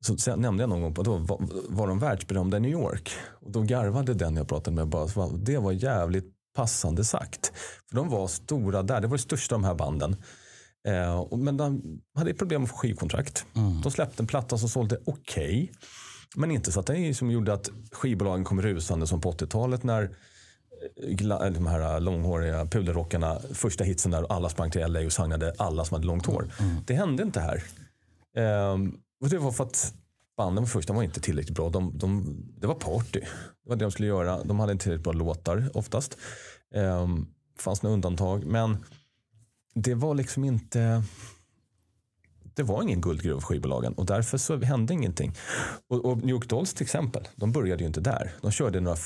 Så, jag nämnde jag någon gång på då var, var de världsberömda i New York. Och då garvade den jag pratade med bara, det var jävligt passande sagt. För de var stora där, det var det största av de här banden. Eh, men de hade problem att få skivkontrakt. De släppte en platta som sålde okej. men inte så att det som gjorde att skivbolagen kom rusande som på 80-talet när eh, gla- de här långhåriga pudelrockarna, första hitsen där alla sprang till LA och signade alla som hade långt hår. Det hände inte här. Ehm, och det var för att banden först, de var inte tillräckligt bra. De, de, det var party. Det var det de skulle göra. De hade inte tillräckligt bra låtar oftast. Um, fanns några undantag. Men det var liksom inte... Det var ingen guldgruva för skivbolagen och därför så hände ingenting. Och, och New York Dolls till exempel, de började ju inte där. De körde några...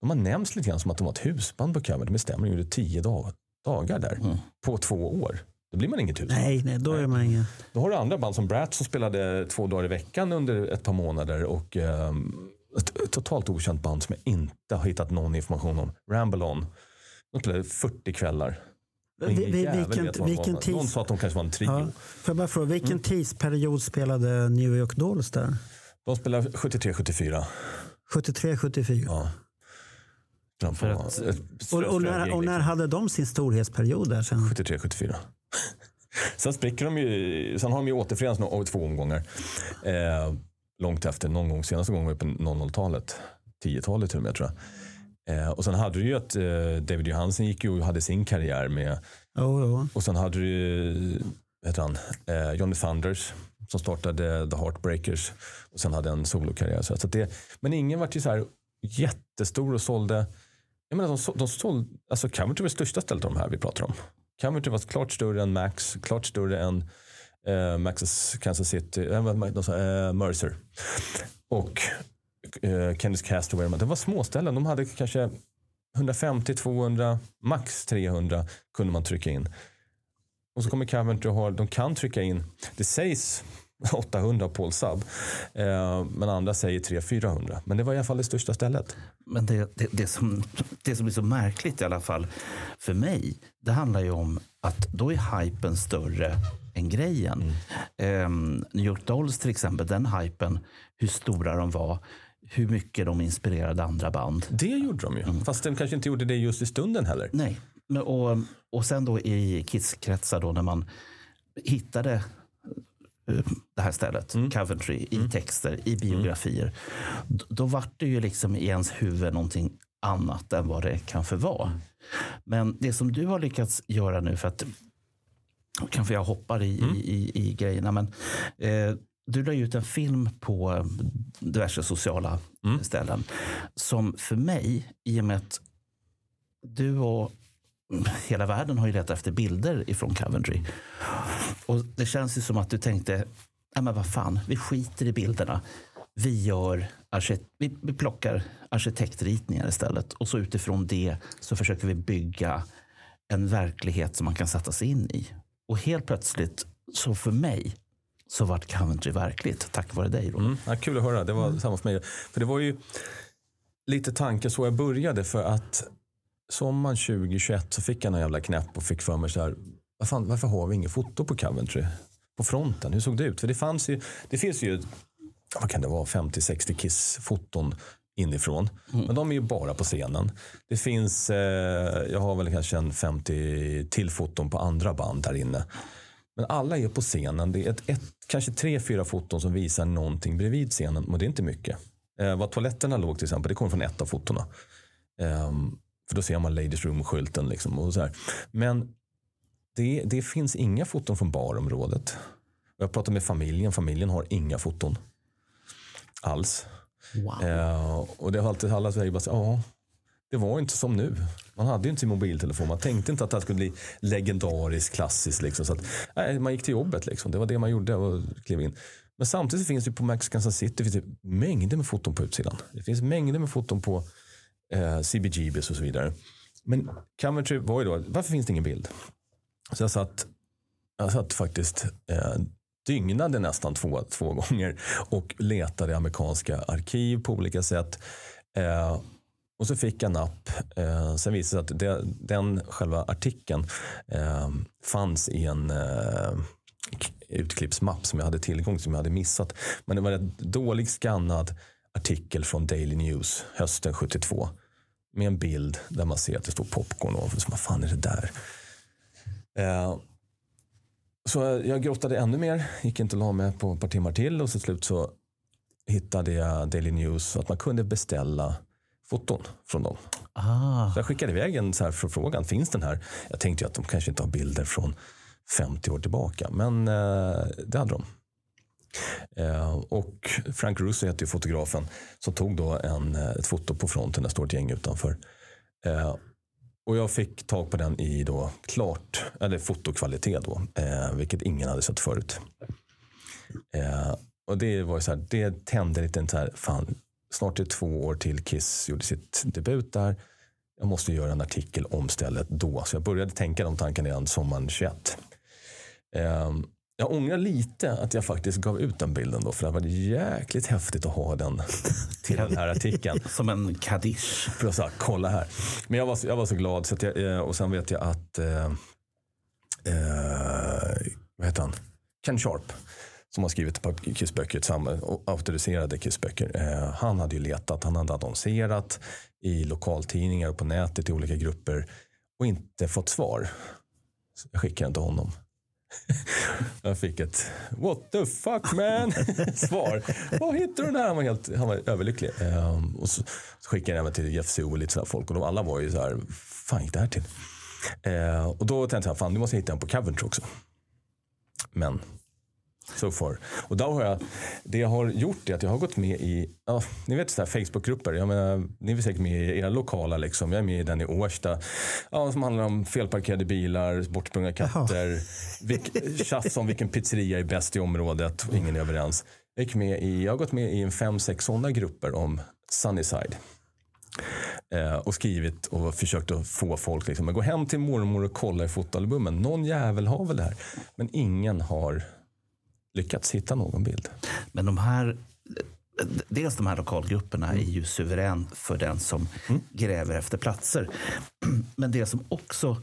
De har nämnts lite grann som att de var ett husband på cover. Det stämmer, de gjorde tio dag, dagar där på två år. Då blir man inget husband. nej, nej, då är man ingen... Då har du andra band som Brat som spelade två dagar i veckan under ett par månader och ehm, ett, ett totalt okänt band som jag inte har hittat någon information om. Ramble On. De spelade 40 kvällar. Ingen vi- vilken- vet vad vilken tids- Någon sa att de kanske var en trio. Ja. Får jag bara fråga, vilken tidsperiod spelade New York Dolls där? De spelade 73-74. 73, 74? Ja. De För på- att- ett Och, och, när, och när liksom. hade de sin storhetsperiod där sen? 73-74. sen spricker de ju, sen har de ju återförenats nå- två omgångar. Eh, långt efter, någon gång, senaste gången var på 00-talet. 10-talet till och med tror jag. Eh, och sen hade du ju att eh, David Johansen gick ju och hade sin karriär med. Jo, jo. Och sen hade du ju, heter han, eh, Johnny Thunders som startade The Heartbreakers. Och sen hade en solokarriär. Så att det, men ingen var ju så här jättestor och sålde. Jag menar, de, så- de sålde, alltså Coventry var det största stället av de här vi pratar om. Coventry var klart större än Max, klart större än eh, Max's Kansas City, sa, eh, Mercer. Och eh, Kenneth Castaway. Det var småställen. De hade kanske 150, 200, max 300 kunde man trycka in. Och så kommer Coventry och har, de kan trycka in, det sägs 800 Paul Sub, eh, men andra säger 300-400. Men det var i alla fall det största stället. Men det, det, det, som, det som är så märkligt i alla fall för mig, det handlar ju om att då är hypen större än grejen. Ehm, New York Dolls till exempel, den hypen, hur stora de var, hur mycket de inspirerade andra band. Det gjorde de ju. Fast de kanske inte gjorde det just i stunden heller. Nej, och, och sen då i Kids-kretsar då när man hittade eh, det här stället, Coventry, i texter, i biografier. Då, då vart det ju liksom i ens huvud någonting annat än vad det kanske var. Men det som du har lyckats göra nu, för att kanske jag hoppar i, i, i, i grejerna, men eh, du la ut en film på eh, diverse sociala ställen som för mig, i och med att du och hela världen har ju letat efter bilder ifrån Coventry. Och det känns ju som att du tänkte, nej men vad fan, vi skiter i bilderna. Vi, gör vi, vi plockar arkitektritningar istället. Och så utifrån det så försöker vi bygga en verklighet som man kan sätta sig in i. Och helt plötsligt, så för mig, så vart Coventry verkligt tack vare dig. Mm. Ja, kul att höra. Det var samma för mig. För det var ju lite tanken så jag började. För att sommaren 2021 så fick jag en jävla knäpp och fick för mig så här. Fan, varför har vi inget foto på Coventry? på fronten. Hur såg det ut? För det, fanns ju, det finns ju vad kan det vara, 50-60 Kiss-foton inifrån. Men de är ju bara på scenen. Det finns, eh, jag har väl kanske en 50 till foton på andra band där inne. Men alla är på scenen. Det är ett, ett, kanske tre, fyra foton som visar någonting bredvid scenen. Men det är inte mycket. Eh, var toaletterna låg till exempel, det kommer från ett av fotona. Ehm, för då ser man Ladies Room-skylten. Liksom och så här. Men det, det finns inga foton från barområdet. Jag pratade med familjen, familjen har inga foton alls. Wow. Eh, och det har alltid alla säger bara ja, det var inte som nu. Man hade ju inte sin mobiltelefon. Man tänkte inte att det här skulle bli legendariskt, klassiskt. Liksom. Så att, nej, man gick till jobbet. Liksom. Det var det man gjorde och klev in. Men samtidigt finns det på Max Kansas City finns det mängder med foton på utsidan. Det finns mängder med foton på eh, CBGBs och så vidare. Men Coventry var ju då, varför finns det ingen bild? Så jag satt, jag satt faktiskt eh, dygnade nästan två, två gånger och letade i amerikanska arkiv på olika sätt. Eh, och så fick jag en app. Eh, sen visade det sig att det, den själva artikeln eh, fanns i en eh, utklippsmapp som jag hade tillgång till, som jag hade missat. Men det var en dålig skannad artikel från Daily News hösten 72. Med en bild där man ser att det står popcorn ovanför. Så vad fan är det där? Eh, så jag grottade ännu mer, gick inte och la mig på ett par timmar till och så till slut så hittade jag Daily News att man kunde beställa foton från dem. Ah, Så jag skickade iväg en så här förfrågan, finns den här? Jag tänkte att de kanske inte har bilder från 50 år tillbaka, men eh, det hade de. Eh, och Frank Russo heter fotografen som tog då en, eh, ett foto på fronten, där står ett gäng utanför. Eh, och jag fick tag på den i då klart, eller fotokvalitet då, eh, vilket ingen hade sett förut. Eh, och det var ju så här, det tände lite så här, fan, snart är det två år till Kiss gjorde sitt debut där. Jag måste göra en artikel om stället då. Så jag började tänka de tankarna redan sommaren 21. Eh, jag ångrar lite att jag faktiskt gav ut den bilden då, för det varit jäkligt häftigt att ha den till den här artikeln. som en kaddish. För att här, kolla här. Men jag var, så- jag var så glad. Så jag, eh, och sen vet jag att, eh, eh, vad heter han? Ken Sharp. Som har skrivit ett par Kissböcker, och auktoriserade Kissböcker. Eh, han hade ju letat, han hade annonserat i lokaltidningar och på nätet i olika grupper. Och inte fått svar. Så jag skickade den till honom. Jag fick ett what the fuck man svar. Var hittade du den här? Han var, helt, han var överlycklig. Ehm, och så, så skickade jag även till Jeff och lite sådär folk. Och de alla var ju så här, fan gick det här till? Ehm, och då tänkte jag, fan nu måste jag hitta en på Coventry också. Men so far. Och då har jag, det jag har gjort är att jag har gått med i, ja, ni vet så här Facebookgrupper. Jag menar, ni är säkert med i era lokala liksom. Jag är med i den i Årsta. Ja, som handlar om felparkerade bilar, bortsprungna katter. Vilk, tjafs om vilken pizzeria är bäst i området ingen är överens. Jag, gick med i, jag har gått med i en fem, sex sådana grupper om Sunnyside. Eh, och skrivit och försökt att få folk liksom, att gå hem till mormor och kolla i fotoalbumen. Någon jävel har väl det här. Men ingen har lyckats hitta någon bild. Men de här, dels de här lokalgrupperna är ju suverän för den som gräver efter platser. Men det som också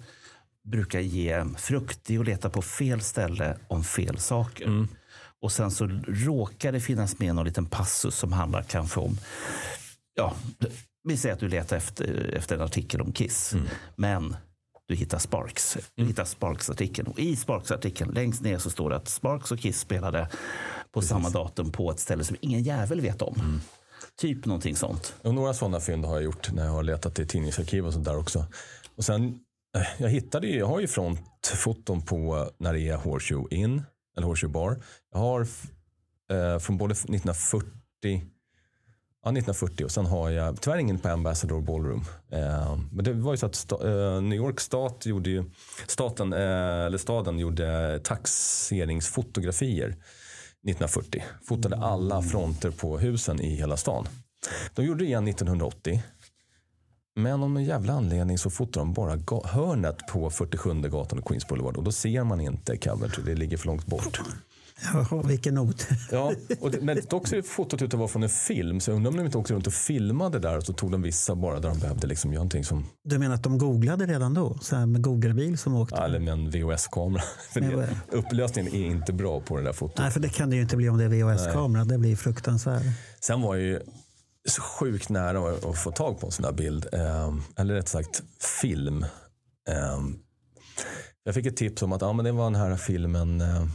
brukar ge frukt är att leta på fel ställe om fel saker. Och sen så råkar det finnas med någon liten passus som handlar kanske om ja, vi säger att du letar efter, efter en artikel om Kiss. Men du hittar Sparks. Du hittar Sparks-artikeln. Och i Sparks-artikeln längst ner så står det att Sparks och Kiss spelade på samma datum på ett ställe som ingen jävel vet om. Typ någonting sånt. Och några sådana fynd har jag gjort när jag har letat i tidningsarkiv och sånt där också. Och sen, eh, jag hittade ju, jag har ju frontfoton på när det är Horseshoe In, eller Horseshoe Bar. Jag har eh, från både 1940 Ja, 1940 och sen har jag tyvärr ingen på Ambassador Ballroom. Eh, men det var ju så att sta, eh, New York stat gjorde ju, staten, eh, eller staden gjorde taxeringsfotografier 1940. Fotade alla fronter på husen i hela stan. De gjorde det igen 1980. Men om en jävla anledning så fotar de bara hörnet på 47 gatan och Queens Boulevard och då ser man inte Coventry, det ligger för långt bort. Jaha, vilken not. Ja, och det, men dock ser fotot ut att vara från en film. Så jag undrar om de inte åkte runt och filmade där och så tog de vissa bara där de behövde liksom göra någonting som, Du menar att de googlade redan då? Så här med Google-bil som åkte? ja, eller med en VHS-kamera. Upplösningen är inte bra på det där fotot. Nej, för det kan det ju inte bli om det är VHS-kamera. Det blir fruktansvärt. Sen var ju så sjukt nära att- få tag på en sån där bild. Eh, eller rätt sagt film. Eh, jag fick ett tips om att ja, men det var den här filmen eh,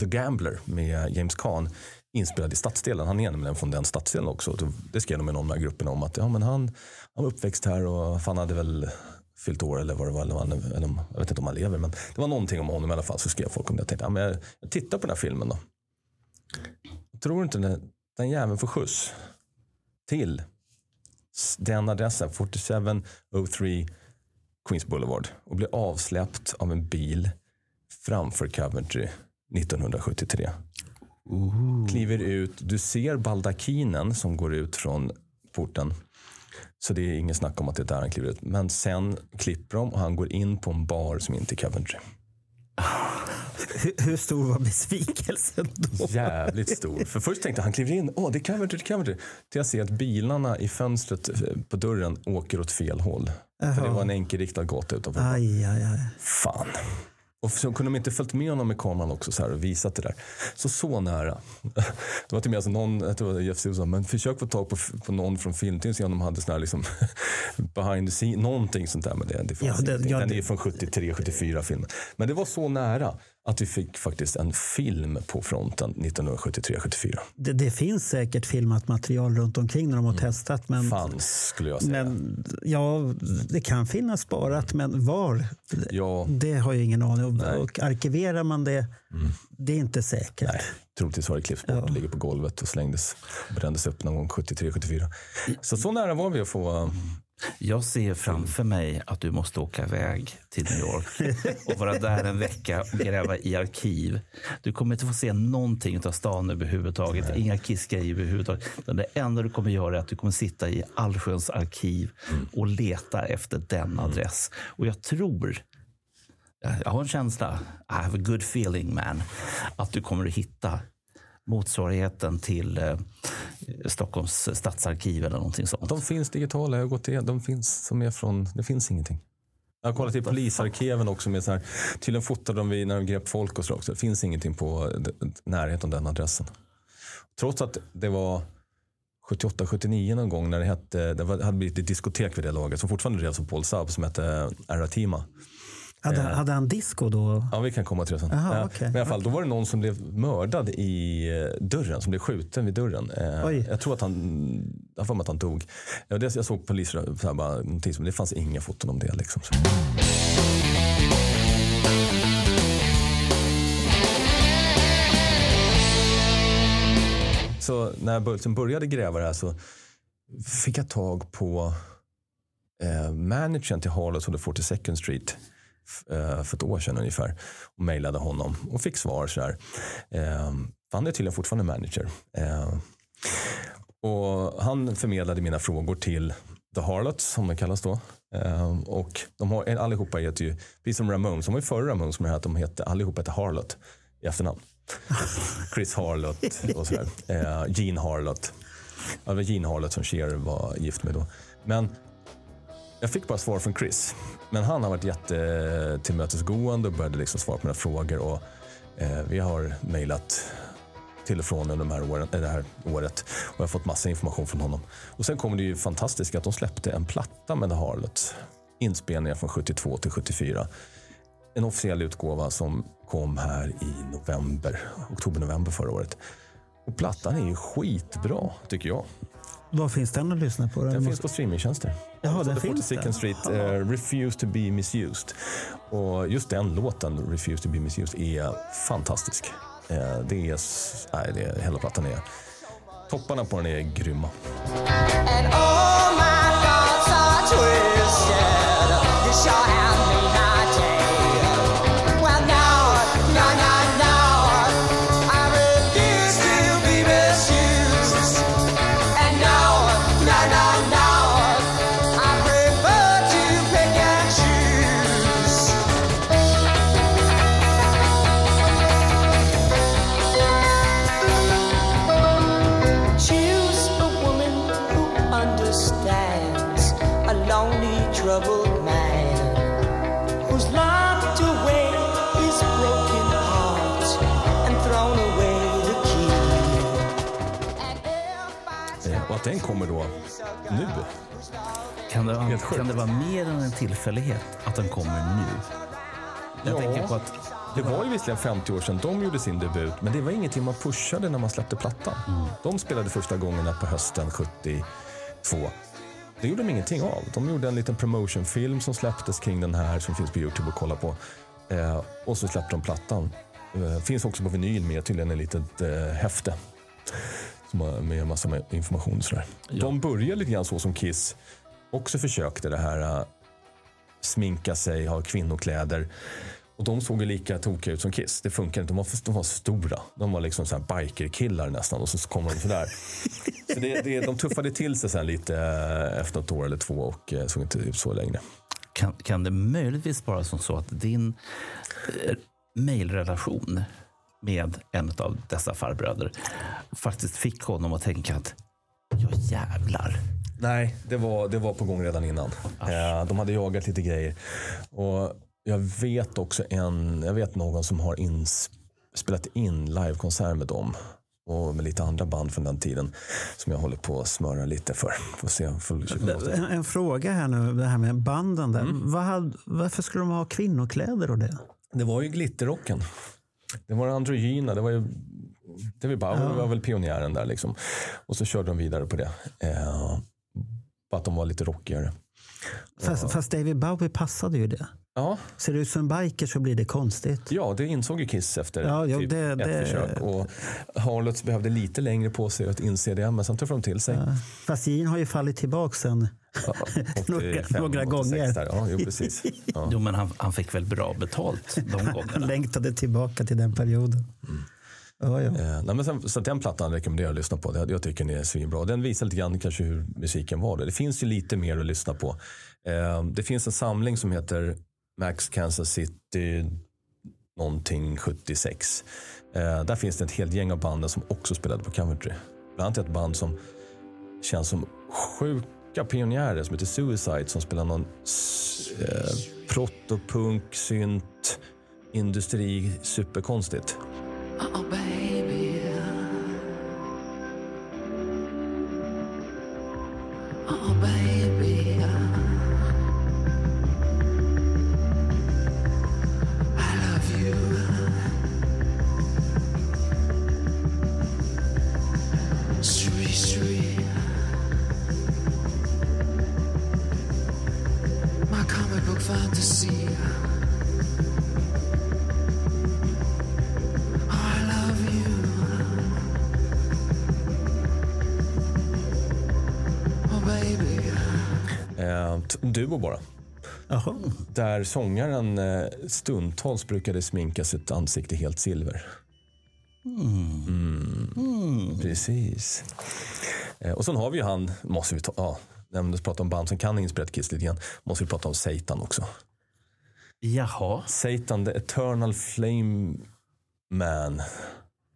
The Gambler med James Caan inspelad i stadsdelen. Han är nämligen från den stadsdelen också. Det skrev de i någon av de här grupperna om att ja, men han, han var uppväxt här och han hade väl fyllt år eller vad det var. Eller, han- eller, jag vet inte om han lever men det var någonting om honom i alla fall. Så skrev folk om det. Jag tänkte ja, men jag, jag tittar på den här filmen då. Jag tror inte den, den jäveln får skjuts till den adressen, 4703 Queens Boulevard och blir avsläppt av en bil framför Coventry 1973. Kliver ut, du ser baldakinen som går ut från porten. Så det är ingen snack om att det är där han kliver ut. Men sen klipper de och han går in på en bar som inte är Coventry. Hur, stor var besvikelsen då? Jävligt stor. För först tänkte jag han kliver in, åh det är Coventry, det är Coventry. Till jag ser att bilarna i fönstret eh, på dörren åker åt fel håll. För det var en enkelriktad gata utanför. Aj, aj, aj. Fan. Och så kunde de inte följt med honom med kameran också så här och visat det där. Så så nära. Det var till och med alltså någon, jag tror Jeff Susan, men försök få tag på, på någon från filmteam se om de hade sån här liksom behind the scene, någonting sånt där. Men det, det fanns Ja, det- ja, Den det- är från 73, 74 filmen. Men det var så nära att vi fick faktiskt en film på fronten 1973, 74. Det, det finns säkert filmat material runt omkring när de har testat. Men, Fanns skulle jag säga. men ja, det kan finnas sparat, men var? ja, Det har jag ingen aning om. Och arkiverar man det, det är inte säkert. Nej, troligtvis var det klipps bort, ligger på golvet och slängdes, brändes upp någon gång 73, 74. Så så nära var vi att få Jag ser framför mig att du måste åka iväg till New York och vara där en vecka och gräva i arkiv. Du kommer inte få se någonting av stan överhuvudtaget. Inga Kiss-grejer överhuvudtaget. Det enda du kommer göra är att du kommer sitta i allsköns arkiv och leta efter den adress. Och jag tror, jag har en känsla, I have a good feeling man, att du kommer att hitta motsvarigheten till eh, Stockholms stadsarkiv eller någonting sånt. De finns digitala, jag har gått igenom. De finns som är från, det finns ingenting. Jag har kollat i polisarkiven också. Med så här, tydligen fotade de vid när de grep folk och så också. Det finns ingenting på d- närheten av den adressen. Trots att det var 78-79 någon gång när det, hette, det hade blivit ett diskotek vid det laget som fortfarande drevs av Paul Saab som hette Aratima. Hade, hade han disco då? Ja, vi kan komma till det sen. Jaha, Eh, okej. Men i alla fall, då var det någon som blev mördad i eh, dörren, som blev skjuten vid dörren. Eh. Jag tror att han, jag för mig att han dog. Ja, det, jag såg poliser, så här, bara, någonting, som- det fanns inga foton om det. Liksom. Så. Så när Bulten började gräva det här så fick jag tag på eh, managern till Harlots on the 42nd Street eh, för ett år sedan ungefär och mejlade honom och fick svar så här. Eh, han är tydligen fortfarande manager. Eh, och han förmedlade mina frågor till The Harlots som de kallas då. Eh, och de har, allihopa heter ju, precis som Ramones, de var ju före Ramones det här att de hette, allihopa hette Harlot i efternamn. Chris Harlot och sådär. Eh, Gene Harlot. Ja, det var Gene Harlot som Cher var gift med då. Men jag fick bara svar från Chris. Men han har varit jättetillmötesgående och började liksom svara på mina frågor. Och, eh, vi har mejlat till och från under de här åren, eh, det här året och jag har fått massa information från honom. Och sen kom det ju fantastiskt att de släppte en platta med The Harlots. Inspelningar från 72 till 74. En officiell utgåva som kom här i november, oktober-november förra året. Och plattan är ju skitbra tycker jag. Vad finns den att lyssna på? Den finns på streamingtjänster. Jaha, den finns 42nd där. Street, uh, Refuse to be misused. Och just den låten, Refuse to be misused, är fantastisk. Eh, det är, nej, det är, hela plattan är... Topparna på den är grymma. And all my thoughts are twisted. You sure have me naughty. Att den kommer då nu. Kan det, sjukt. kan det vara mer än en tillfällighet att den kommer nu? Jag Ja. tänker på att Det var ju visserligen 50 år sedan de gjorde sin debut, men det var ingenting man pushade när man släppte plattan. De spelade första gångerna på hösten 72. Det gjorde de ingenting av. De gjorde en liten promotionfilm som släpptes kring den här som finns på Youtube att kolla på. Eh, och så släppte de plattan. Eh, finns också på vinyl med tydligen en litet eh, häfte. Med en massa information sådär. De började lite grann så som Kiss också försökte det här eh, sminka sig, ha kvinnokläder. Och de såg ju lika tokiga ut som Kiss. Det funkar inte. De var, de var stora. De var liksom så här bikerkillar nästan och så kom de sådär. så det, det, de tuffade till sig sen lite eh, efter ett år eller två och eh, såg inte ut så längre. kan, kan det möjligtvis vara som så att din mejlrelation med en av dessa farbröder faktiskt fick honom att tänka att ja jävlar. Nej, det var, det var på gång redan innan. Eh, de hade jagat lite grejer. Och jag vet också en, jag vet någon som har ins, spelat in livekonsert med dem. Och med lite andra band från den tiden. Som jag håller på att smöra lite för. Får se, får. En, en fråga här nu, det här med banden. Där. Vad hade, varför skulle de ha kvinnokläder och det? Det var ju glitterrocken. Det var androgyna. Det var ju David Bowie var väl pionjären där liksom. Och så körde de vidare på det. Eh, bara att de var lite rockigare. Fast, fast David Bowie passade ju det. Ja, Ser du ut som en biker så blir det konstigt. ja, det insåg ju Kiss efter Ja, jo, typ det- ett det- försök. Och Harlots behövde lite längre på sig att inse det, men sen tuffade de till sig. Fast Gene har ju fallit tillbaka sen. Ja, Några- 85, några 86 gånger. Där. Ja, jo, precis. Ja. Jo, men han, han fick väl bra betalt de Han gångerna. längtade tillbaka till den perioden. Ja, ja. Eh, nej, men sen, så den plattan rekommenderar jag att lyssna på. Jag, jag tycker den är svinbra. Den visar lite grann kanske hur musiken var. då. Det finns ju lite mer att lyssna på. Eh, det finns en samling som heter Max Kansas City någonting 76. Eh, där finns det ett helt gäng av banden som också spelade på Coventry. Bland annat ett band som känns som sjuka pionjärer som heter Suicide som spelar någon eh, protopunk, synt, industri, superkonstigt. Oh, baby. Oh, Där sångaren eh, stundtals brukade sminka sitt ansikte helt silver. Mm. Precis. Eh, och sen har vi ju han, måste vi ta, ja, när vi pratar om band som kan inspirerat Kiss lite grann, måste vi prata om Satan också. Jaha, Satan, the eternal flame man.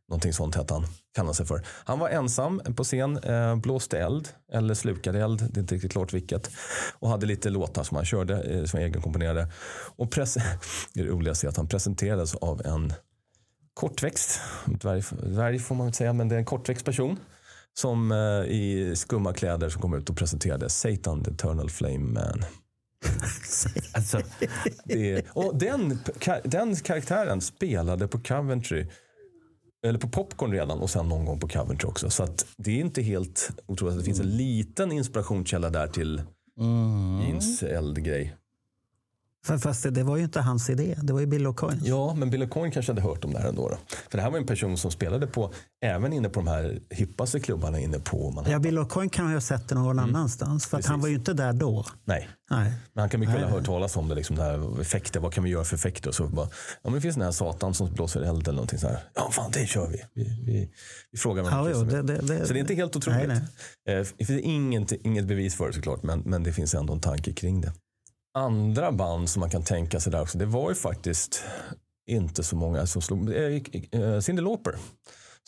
Någonting sånt hette han, kallade han sig för. Han var ensam på scen, eh, blåste eld eller slukade eld, det är inte riktigt klart vilket. Och hade lite låtar som han körde, eh, som han egenkomponerade. Och press- det roligaste är att han presenterades av en kortväxt, dvärg, dvärg får man väl säga, men det är en kortväxt person. Som eh, i skumma kläder som kom ut och presenterade Satan, the eternal flame man. alltså, Det och den, den karaktären spelade på Coventry, eller på Popcorn redan och sen någon gång på Coventry också. Så det är inte helt otroligt att det finns en liten inspirationskälla där till Jeans eldgrej. Fa- Fast det, det var ju inte hans idé. Det var ju Bill O'Coin. Ja, men Bill Coyne kanske hade hört om det här ändå. Då. För det här var en person som spelade på, även inne på de här hippaste klubbarna inne på Manhattan. Ja, Bill O'Coin kan ha sett det någon annanstans. För han var ju inte där då. Nej, Nej. Men han kan mycket väl ha hört talas om det. Liksom det här effekter, vad kan vi göra för effekter? Och så bara, ja, men det finns den här satan som blåser eld eller någonting så här. Ja, fan det kör vi. Vi, vi, vi frågar Ja, jo, det, det, det, så det är inte helt otroligt. Nej, nej. Eh, Det finns inget, inget bevis för det såklart, men, men det finns ändå en tanke kring det. Andra band som man kan tänka sig där också, det var ju faktiskt inte så många som slog. Eh, Cyndi Lauper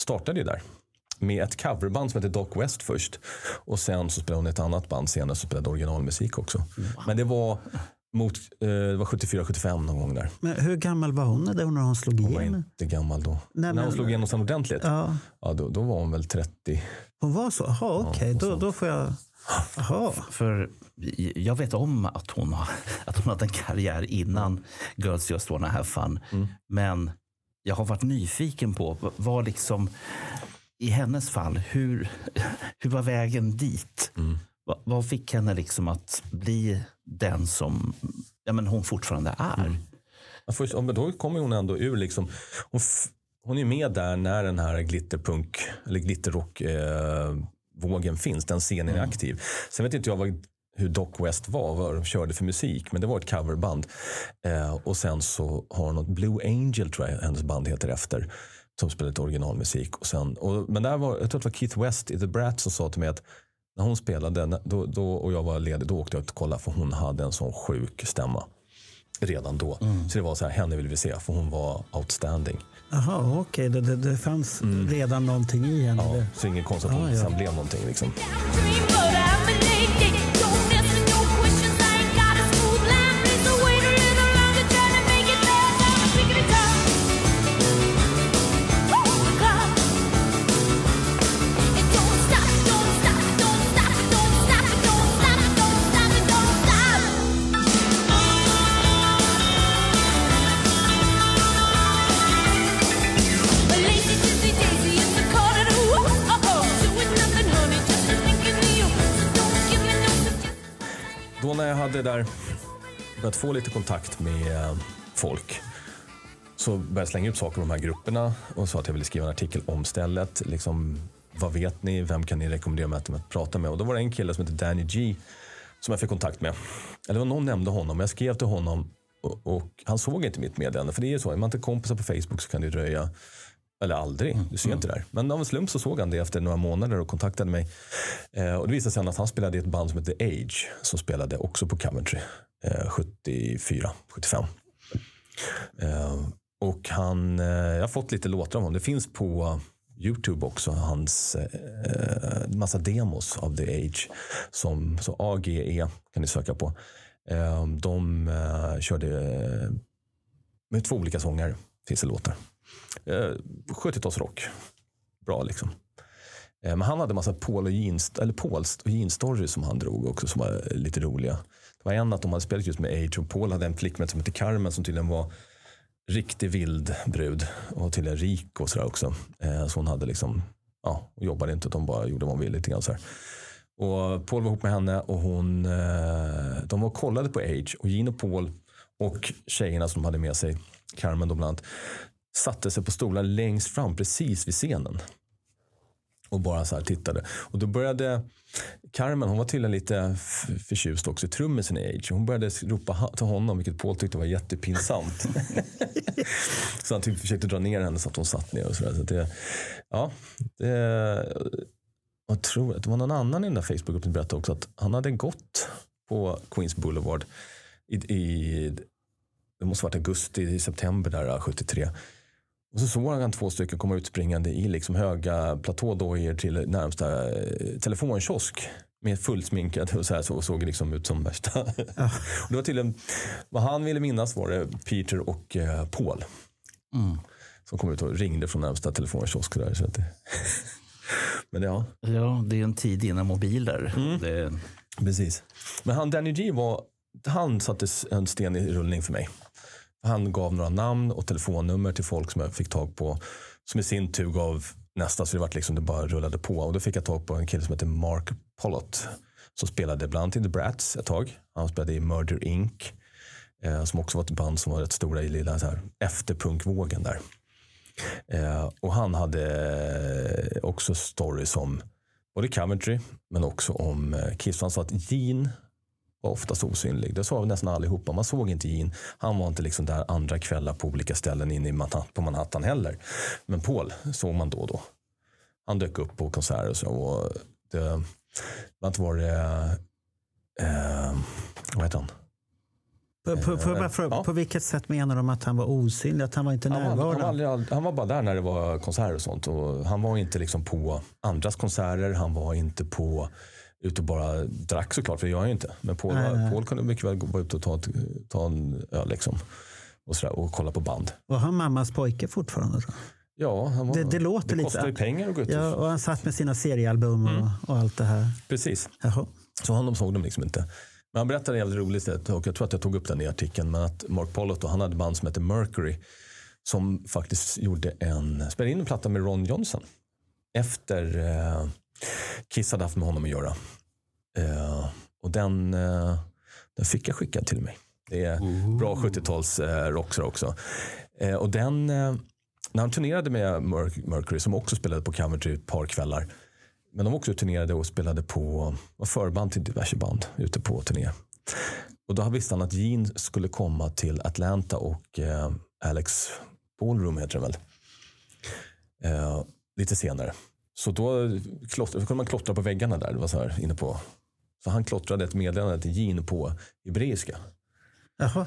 startade ju där med ett coverband som hette Doc West först. Och sen så spelade hon ett annat band senare som spelade originalmusik också. Men det var Mot, eh, det var 74-75 någon gång där. Men hur gammal var hon när hon- när hon slog Hon var igenom? inte gammal då. när men- hon slog igenom sen ordentligt, ja. Ja, då, då var hon väl 30. hon var så? Jaha, okej. då, då får jag... Jaha. För jag vet om att hon, har, att hon hade en karriär innan Girls Just Wanna Have Fun. Men jag har varit nyfiken på vad liksom, i hennes fall, hur, hur var vägen dit? Vad, vad fick henne liksom att bli den som ja, men hon fortfarande är? Ja, först, då kommer hon ändå ur liksom. Hon, hon är med där när den här glitterpunk eller glitterrock eh, vågen finns. Den scenen är aktiv. Sen vet inte jag vad, hur Doc West var, vad de körde för musik. Men det var ett coverband. Eh, och sen så har något Blue Angel tror jag hennes band heter efter. Som spelar lite originalmusik. Och sen, och, men där var, jag tror att det var Keith West i The Brat som sa till mig att när hon spelade då, då, och jag var ledig, då åkte jag ut och kollade för hon hade en sån sjuk stämma redan då. Så det var så här, henne vill vi se för hon var outstanding. Jaha, okej. Det, det, det fanns redan någonting i henne. Ja, så ingen konstigt att hon Ah, ja. sen blev någonting. Liksom. Jag hade där börjat få lite kontakt med folk så började jag slänga ut saker om de här grupperna och sa att jag ville skriva en artikel om stället. Liksom, vad vet ni? Vem kan ni rekommendera mig att, prata med? Och då var det en kille som heter Danny G som jag fick kontakt med. Eller var någon nämnde honom. Jag skrev till honom och, och han såg inte mitt meddelande. För det är ju så, är man inte kompisar på Facebook så kan det dröja eller aldrig, du ser inte det där. Men av en slump så såg han det efter några månader och kontaktade mig. Eh, och det visade sig att han spelade i ett band som heter Age som spelade också på Coventry eh, 74, 75. Eh, och han, eh, jag har fått lite låtar av honom. Det finns på Youtube också, hans eh, massa demos av The Age. Som, så AGE kan ni söka på. Eh, de körde med två olika sånger, finns det låtar. Eh, 70-talsrock. Bra liksom. Eh, men han hade massa Paul och jeans, eller Pauls och jeans-stories som han drog också som var eh, lite roliga. Det var en att de hade spelat just med Age och Paul hade en flickvän som hette Carmen som tydligen var riktig vild brud och tydligen rik och sådär också. Eh, så hon hade liksom, ja, jobbade inte, utan bara gjorde vad hon ville lite grann så här. Och Paul var ihop med henne och hon, eh, de var och kollade på Age och Gene och Paul och tjejerna som de hade med sig, Carmen då bland annat, satte sig på stolar längst fram precis vid scenen. Och bara så här tittade. Och då började Carmen, hon var tydligen lite förtjust också i trummisen i Age. Hon började ropa till honom, vilket Paul tyckte var jättepinsamt. så han typ försökte dra ner henne så att hon satt ner och sådär. Så det, ja, det, jag tror att det var någon annan i den där Facebookgruppen som berättade också att han hade gått på Queens Boulevard i, i det måste ha varit augusti, september där, 73. Och så såg han två stycken komma ut springande i liksom höga platådojor till närmsta eh, telefonkiosk. Med fullsminkade och så här så såg liksom ut som värsta. och det var tydligen, vad han ville minnas var det Peter och eh, Paul. Som kom ut och ringde från närmsta telefonkiosk. Där, så att det... Men ja, Ja, det är en tid innan mobiler. Det, Precis. Men han Danny G var, han satte en sten i rullning för mig. Han gav några namn och telefonnummer till folk som jag fick tag på. Som i sin tur gav nästa, så det vart liksom det bara rullade på. Och då fick jag tag på en kille som heter Mark Pollott. Som spelade bland annat i The Brats ett tag. Han spelade i Murder Inc. Eh, som också var ett band som var rätt stora i lilla så här, efterpunkvågen där. Eh, och han hade eh, också stories om både Coventry men också om eh, Kiss. Han sa att Gene var oftast osynlig. Det sa nästan allihopa. Man såg inte Gene. Han var inte liksom där andra kvällar på olika ställen inne i Manhattan, på Manhattan heller. Men Paul såg man då och då. Han dök upp på konserter och så. Och det, bland var det, eh, vad heter han? På, på, på, bara fråga, Ja. på vilket sätt menar de att han var osynlig? Att han var inte Han var, han, var närvarande? aldrig, han var bara där när det var konserter och sånt. Och han var inte liksom på andras konserter. Han var inte på ute och bara drack såklart, för det gör jag ju inte. Men Paul, Nej, nej. Paul kunde mycket väl gå- ute och ta, ta en öl liksom. Och, sådär, och kolla på band. Var han mammas pojke fortfarande? Då? Ja, han var, Det- det låter det lite- kostar ju pengar att gå ut. och- Ja, och han satt med sina seriealbum och, och allt det här. Precis. Jaha. Så honom såg de liksom inte. Men han berättade jävligt roligt, och jag tror att jag tog upp den i artikeln, men att Mark Pollitt då, han hade band som hette Mercury som faktiskt gjorde en, spelade in en platta med Ron Johnson efter eh, Kiss hade haft med honom att göra. Eh, och den, eh, den fick jag skickad till mig. Det är bra 70-tals eh, rock också. Eh, och den, eh, när han turnerade med Merc- Mercury, som också spelade på Coventry ett par kvällar, men de också turnerade och spelade på, var förband till diverse band ute på turné. Och då visste han att Gene skulle komma till Atlanta och eh, Alex Ballroom heter det väl. Eh, lite senare. Så då, klotter, då kunde man klottra på väggarna där. Det var så här inne på. Så han klottrade ett meddelande till Gene på hebreiska. Jaha.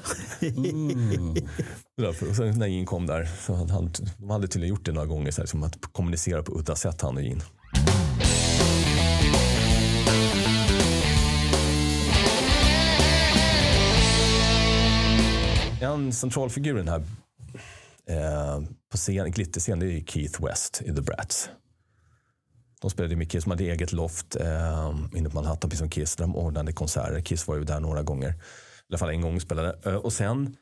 Och sen när Gene kom där, så hade han, de hade tydligen gjort det några gånger, så här, som att kommunicera på udda sätt han och Gene. En central figur i den här eh, på scen, glitterscen, det är Keith West i The Brats. De spelade med Kiss, de hade eget loft eh, inne på Manhattan, precis som Kiss. där De ordnade konserter. Kiss var ju där några gånger. I alla fall en gång spelade. Eh, och sen,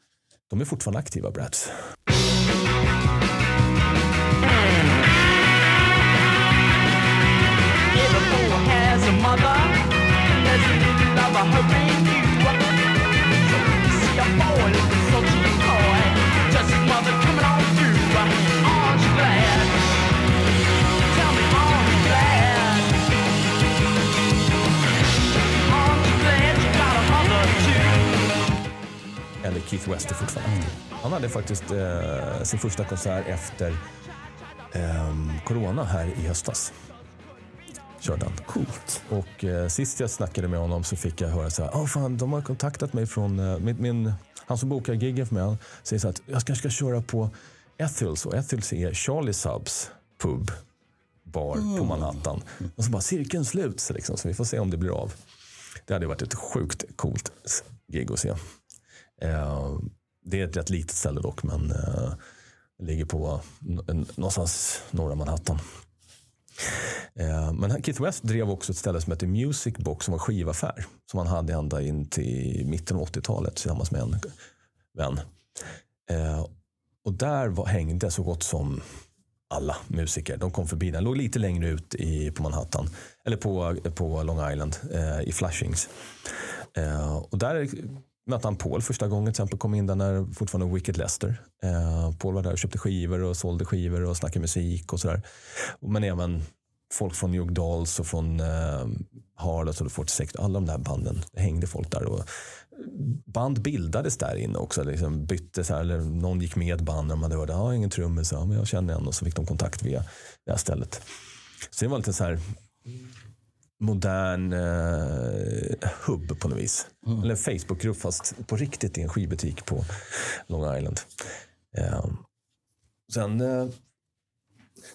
de är fortfarande aktiva, Brats. Mm. Han hade faktiskt eh, sin första konsert efter ehm, corona här i höstas. Körde han. Coolt. Och eh, sist jag snackade med honom så fick jag höra så här, oh, fan, de har kontaktat mig från, eh, min, min, han som bokar giggen för mig, han säger så här att jag kanske ska köra på Ethels och Ethels är Charlie Subs pub, bar på Manhattan. Och så bara cirkeln sluts liksom, så vi får se om det blir av. Det hade varit ett sjukt coolt gig att se. Eh, det är ett rätt litet ställe dock, men eh, ligger på någonstans norra Manhattan. Eh, men Keith West drev också ett ställe som heter Music Box som var skivaffär. Som han hade ända in till mitten av 80-talet tillsammans med en vän. Eh, och där var, hängde så gott som alla musiker. De kom förbi den. låg lite längre ut i, på Manhattan. Eller på, på Long Island eh, i Flushings. Eh, och där mötte han Paul första gången. Till exempel kom in där när fortfarande Wicked Lester. Eh, Paul var där och köpte skivor och sålde skivor och snackade musik och sådär. Men även folk från New York Dolls och från eh, Harlots och 46. Alla de där banden. Hängde folk där. Och band bildades där inne också. Liksom bytte så här, eller någon gick med band när de hade hört att ah, ingen trummis, ja, men jag känner en och så fick de kontakt via det här stället. Så det var lite så här modern eh, hubb på något vis. Eller en Facebookgrupp fast på riktigt i en skivbutik på Long Island. Eh, sen eh,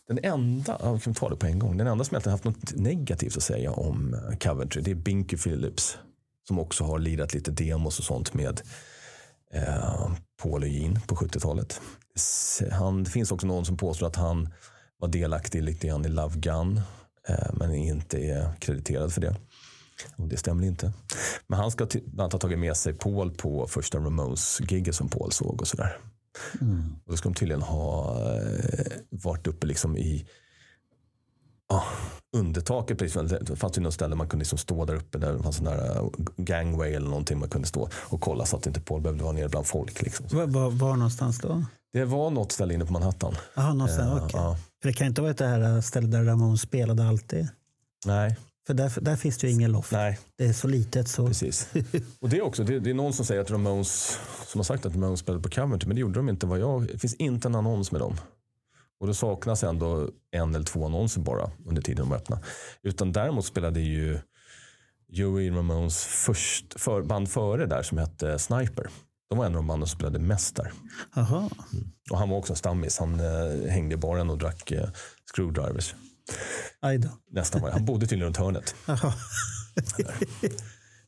den enda, ja, vi kan ta det på en gång, den enda som egentligen haft något negativt att säga om eh, Coventry, det är Binky Phillips. Som också har lirat lite demos och sånt med eh, Paul och Gene på 70-talet. S- Han, det finns också någon som påstår att han var delaktig lite grann i Love Gun. Eh, men inte är krediterad för det. Och det stämmer inte. Men han ska bland annat ha tagit med sig Paul på första Ramones-giget som Paul såg och sådär. Och då ska de tydligen ha eh, varit uppe liksom i ja, undertaket. Precis, det fanns ju något ställe man kunde liksom stå där uppe. Där det fanns en där eh, gangway eller någonting man kunde stå och kolla så att inte Paul behövde vara nere bland folk. Liksom. Var, var, var någonstans då? Det var något ställe inne på Manhattan. Jaha, någonstans. Eh, okej. ja. Det kan inte vara det här stället där Ramon spelade alltid. Nej, För där, där finns det ju ingen loft. nej, Det är så litet så. precis. Och det är också, det, det är någon som säger att Ramones, som har sagt att Ramones spelade på Coventry, men det gjorde de inte. Vad jag, det finns inte en annons med dem. Och det saknas ändå en eller två annonser bara under tiden de öppna. Utan däremot spelade ju Joey Ramones först, för, band före där som hette Sniper. De var en av de banden som spelade mest där. Jaha. Och han var också en stammis. Han eh, hängde i baren och drack eh, screwdrivers. Aj. Nästan varje. Han bodde tydligen runt hörnet.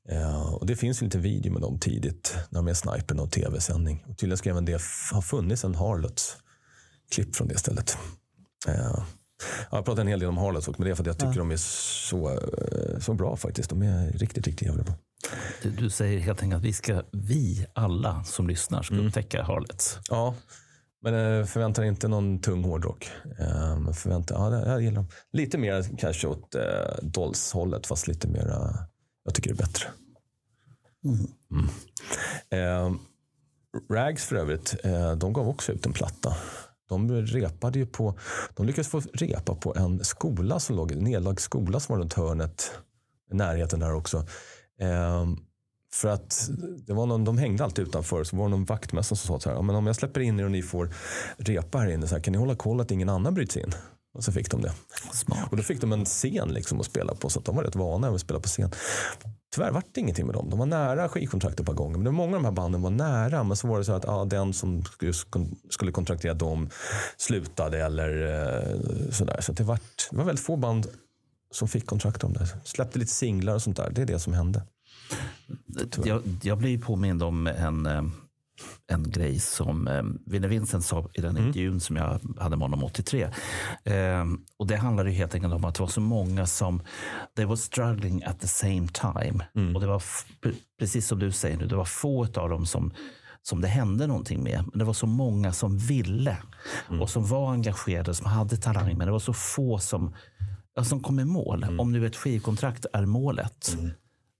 Eh, och det finns ju lite video med dem tidigt när de är snipern och tv-sändning. Och tydligen ska även det ha funnits en Harlots klipp från det stället. Eh, ja, jag pratar en hel del om Harlots men det är för att jag tycker de är så, eh, så bra faktiskt. De är riktigt, riktigt jävla bra. Du, säger helt enkelt att vi, ska, vi alla som lyssnar ska upptäcka Harlots. Ja, men eh, förväntar inte någon tung hårdrock. Eh, förväntar, ja, det- jag gillar dem. Lite mer kanske åt eh, Dolls-hållet, fast lite mer, jag tycker det är bättre. Mm. Eh, Rags för övrigt, de gav också ut en platta. De repade ju på, de lyckades få repa på en skola som låg, en nedlagd skola som var runt hörnet, i närheten där också. Eh, för att det var någon, de hängde alltid utanför, så var det någon vaktmästare som sa så här, men om jag släpper in er och ni får repa här inne, så här, kan ni hålla koll att ingen annan bryts in? Och så fick de det. Smart. Och då fick de en scen liksom att spela på, så att de var rätt vana att spela på scen. Tyvärr vart det ingenting med dem. De var nära skivkontrakt ett par gånger. Men var många av de här banden var nära. Men så var det så att ja, den som skulle, kontraktera dem slutade eller eh, sådär. Så det, vart, det var väldigt få band som fick kontrakt om det. Släppte lite singlar och sånt där. Det är det som hände. Jag, jag blir påmind om en, eh, en grej som eh, Vinnie Vincent sa i den intervjun som jag hade med honom 83. Eh, och det handlade ju helt enkelt om att det var så många som they were struggling at the same time. Och det var precis som du säger nu, det var få av dem som som det hände någonting med. Men det var så många som ville och som var engagerade, som hade talang. Men det var så få som, som kom i mål. Om nu ett skivkontrakt är målet.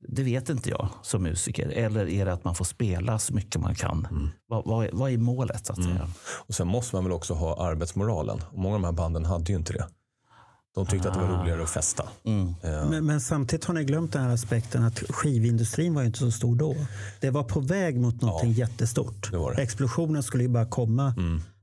Det vet inte jag som musiker. Eller är det att man får spela så mycket man kan? Vad, vad, är- vad är målet? Så att säga? Och sen måste man väl också ha arbetsmoralen. Och många av de här banden hade ju inte det. De tyckte att det var roligare att festa. Eh, Men, men samtidigt har ni glömt den här aspekten att skivindustrin var inte så stor då. Det var på väg mot någonting jättestort. det var det. Mm. Explosionen skulle ju bara komma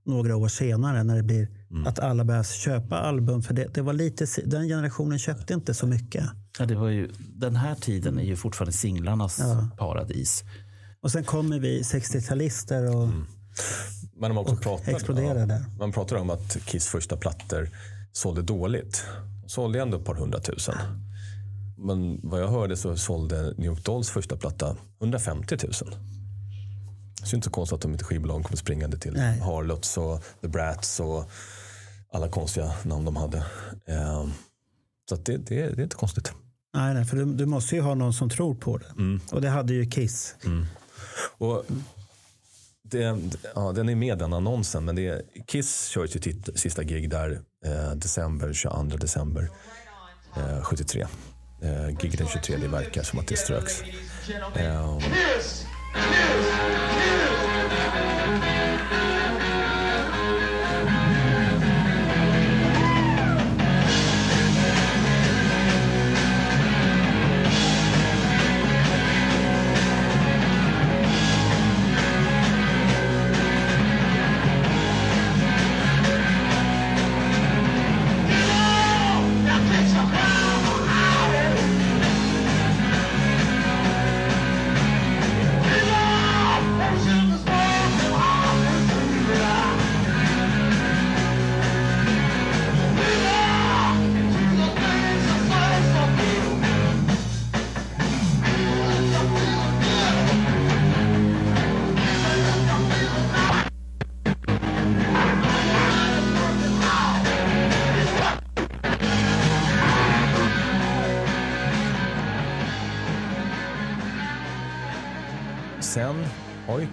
några år senare när det blir att alla börjar köpa album. För det, det var lite, den generationen köpte inte så mycket. Ja, det var ju, den här tiden är ju fortfarande singlarnas paradis. Och sen kommer vi 60-talister och Men man också pratar, exploderar där. Man pratar om att Kiss första plattor sålde dåligt. Sålde ändå ett par hundratusen. Men vad jag hörde så sålde New York Dolls första platta 150 000. Så det är inte så konstigt att de inte skivbolagen kommer springande till Nej. Harlots och The Brats och alla konstiga namn de hade. Eh, Så att det, det, det är inte konstigt. Nej, nej, för du, du måste ju ha någon som tror på det. Mm. Och det hade ju Kiss. Och det, ja, den är med den annonsen, men det är, Kiss kör sitt sista gig där eh, december, 22 december eh, 73. Eh, gig den 23 det verkar som att det ströks. Eh, sen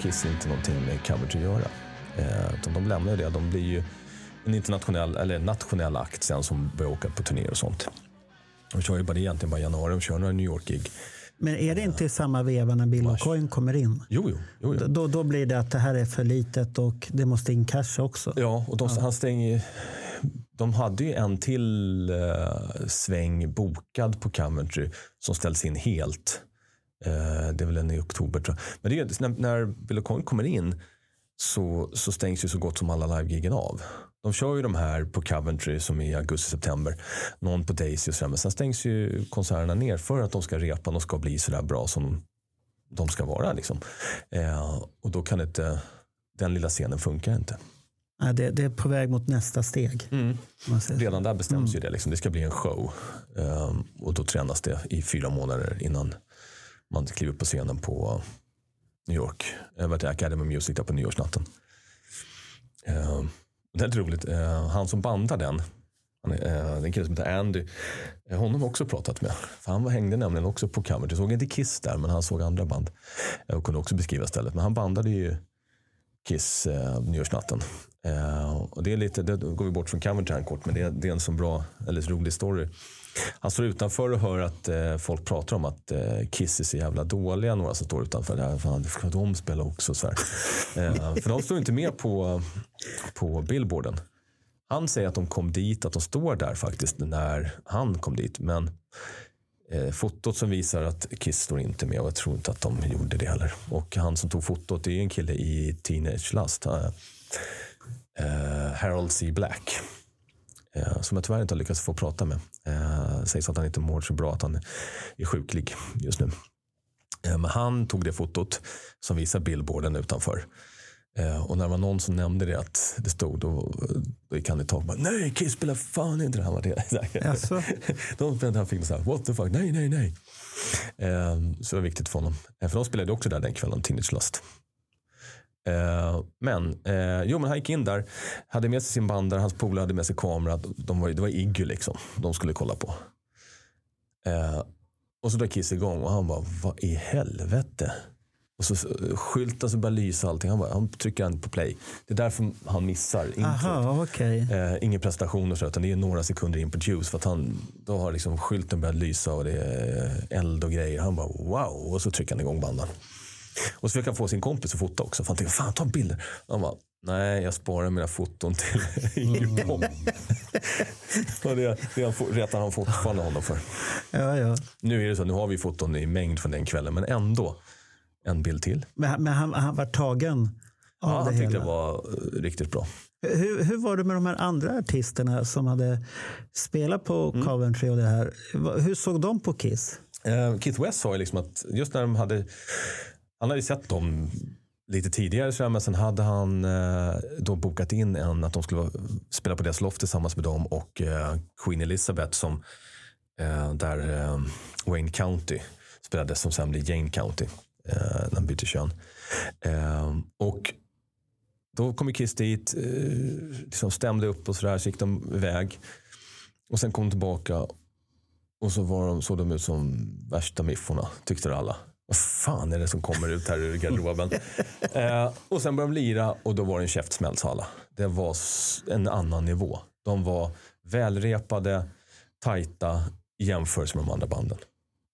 Kiss inte någonting med coverage att göra. Eh, utan de lämnar ju det. De blir ju en internationell eller nationell akt sen som börjar åka på turnéer och sånt. De kör ju bara, egentligen bara i januari. De kör några New York-gig. Men är det inte i samma veva när Bill O'Coin kommer in? Jo, jo. jo, jo. Då, då blir det att det här är för litet och det måste in cash också. Ja, och de, han stänger De hade ju en till eh, sväng bokad på Coventry som ställs in helt. Eh, det är väl en i oktober tror jag. Men det är, när, när Bill O'Coin kommer in så, så stängs ju så gott som alla live av. De kör ju de här på Coventry som är i augusti-september. Någon på Daisy och sådär. Men sen stängs ju konserterna ner för att de ska repa. De ska bli sådär bra som de ska vara. Liksom. Eh, och då kan inte, den lilla scenen funkar inte. Ja, det, det är på väg mot nästa steg. Mm. Redan där bestäms ju det. Liksom. Det ska bli en show. Ehm, och då tränas det i fyra månader innan man kliver upp på scenen på New York. Jag var till Academy of Music där på nyårsnatten. Eh, det är lite roligt. Eh, han som bandar den, han eh, en kille som heter Andy. Honom har jag också pratat med. För han var, hängde nämligen också på Coventry. Jag såg inte Kiss där, men han såg andra band. Jag kunde också beskriva stället. Men han bandade ju Kiss eh, nyårsnatten. Eh, och det är lite, det, då går vi bort från Coventry här kort, men det är, det är en så bra, eller så rolig story. Han står utanför och hör att eh, folk pratar om att eh, Kiss är så jävla dåliga. Några som står utanför. Där, fan, det ska de spela också. Så här. Eh, för de står inte med på, på billboarden. Han säger att de kom dit, att de står där faktiskt när han kom dit. Men eh, fotot som visar att Kiss står inte med och jag tror inte att de gjorde det heller. Och han som tog fotot det är en kille i Teenage Lust. Eh, eh, Harold C. Black. Eh, som jag tyvärr inte har lyckats få prata med. Eh, sägs att han inte mår så bra, att han är sjuklig just nu. Eh, men han tog det fotot som visar billboarden utanför. Eh, och när det var någon som nämnde det att det stod, då, då gick han i tak och bara, nej, Kiss spelar fan inte det här. Var det. Så här. Jaså? De han fick så här, what the fuck, nej, nej, nej. Eh, så det var viktigt för honom. Eh, för de spelade också där den kvällen, Teenage Lust. Eh, men, eh, jo, men han gick in där, hade med sig sin bandare, hans polare hade med sig kamera. De var, det var Iggy liksom, de skulle kolla på. Eh, och så drar Kiss igång och han bara, vad i helvete? Och så skyltar så börjar lysa allting. Han, bara, han trycker en på play. Det är därför han missar introt. Aha, okej. Eh, ingen prestation och så, utan det är några sekunder in på Juice. För att han, då har liksom skylten börjat lysa och det är eld och grejer. Han bara wow, och så trycker han igång banden. Och så fick han få sin kompis att fota också. För han tänkte, fan ta bilder. Han bara, nej jag sparar mina foton till Iggy Pop. och det, det retar han fortfarande honom för. Ja, ja. Nu är det så, nu har vi foton i mängd från den kvällen, men ändå en bild till. Men, men han, han var tagen av Ja, det han tyckte hela. det var eh, riktigt bra. Hur, hur var det med de här andra artisterna som hade spelat på Mm. Coventry och det här? Hur såg de på Kiss? Eh, Keith West sa ju liksom att just när de hade, han hade ju sett dem lite tidigare så här, men sen hade han eh, då bokat in en att de skulle spela på deras loft tillsammans med dem och eh, Queen Elizabeth som eh, där eh, Wayne County spelade som sen blir Jane County eh, när han byter kön. Eh, och då kom ju Kiss dit, eh, liksom stämde upp och sådär, så gick de iväg. Och sen kom de tillbaka och så var de, såg de ut som värsta mifforna, tyckte alla. Vad fan är det som kommer ut här ur garderoben? eh, och sen började de lira och då var det en käftsmäll, alla. Det var en annan nivå. De var välrepade, tajta i jämförelse med de andra banden.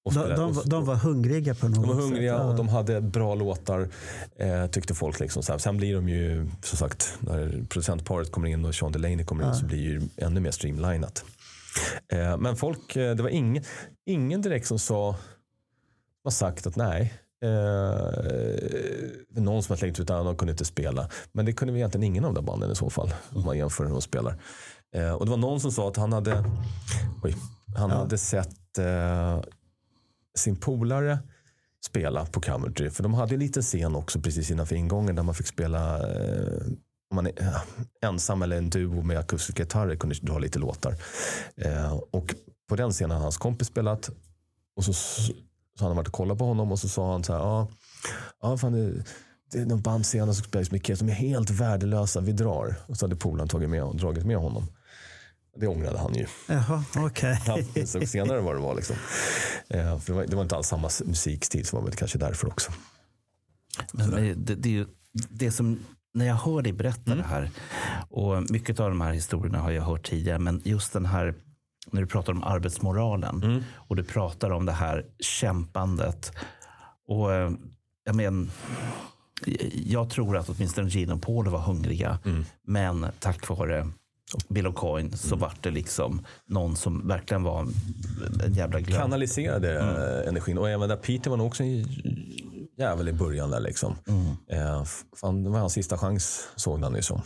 Och De, de, de var hungriga på något de var sätt. hungriga Ja. och de hade bra låtar, eh, tyckte folk. Liksom. Så här. Sen blir de ju, som sagt, när producentparet kommer in och Sean Delaney kommer in så blir det ju ännu mer streamlinat. Eh, men folk, eh, det var ingen, ingen direkt som sa, har sagt att nej, Eh, någon som har slängt ut de kunde inte spela. Men det kunde vi egentligen ingen av de banden i så fall. Om man jämför hur de spelar. Eh, och det var någon som sa att han hade, oj, han hade sett eh, sin polare spela på Coventry. För de hade ju en liten scen också precis innanför ingången där man fick spela eh, om man är eh, ensam eller en duo med akustiska gitarrer kunde dra lite låtar. Eh, och på den scenen har hans kompis spelat. Och så, så hade han varit och kollat på honom och så sa han så här. Ja, ja fan det, det är någon bandscen som spelas med Kiss. De är helt värdelösa. Vi drar. Och så hade polaren tagit med och dragit med honom. Det ångrade han ju. Jaha, okej. Han insåg senare vad det var. Liksom. Eh, för det, var, det var inte alls samma musikstil, så var det väl kanske därför också. Men det, det, det, är ju- det som, när jag hör dig berätta Mm. det här, och mycket av de här historierna har jag hört tidigare, men just den här, när du pratar om arbetsmoralen Mm. och du pratar om det här kämpandet. Och eh, jag men, jag tror att åtminstone Gene och Paul var hungriga, Mm. men tack vare Bill O'Coin så vart det liksom någon som verkligen var en jävla glöm. Kanaliserade eh, energin. Och även där Peter var nog också en jävel i början. där liksom. Eh, fan, det var hans sista chans, såg han ju som.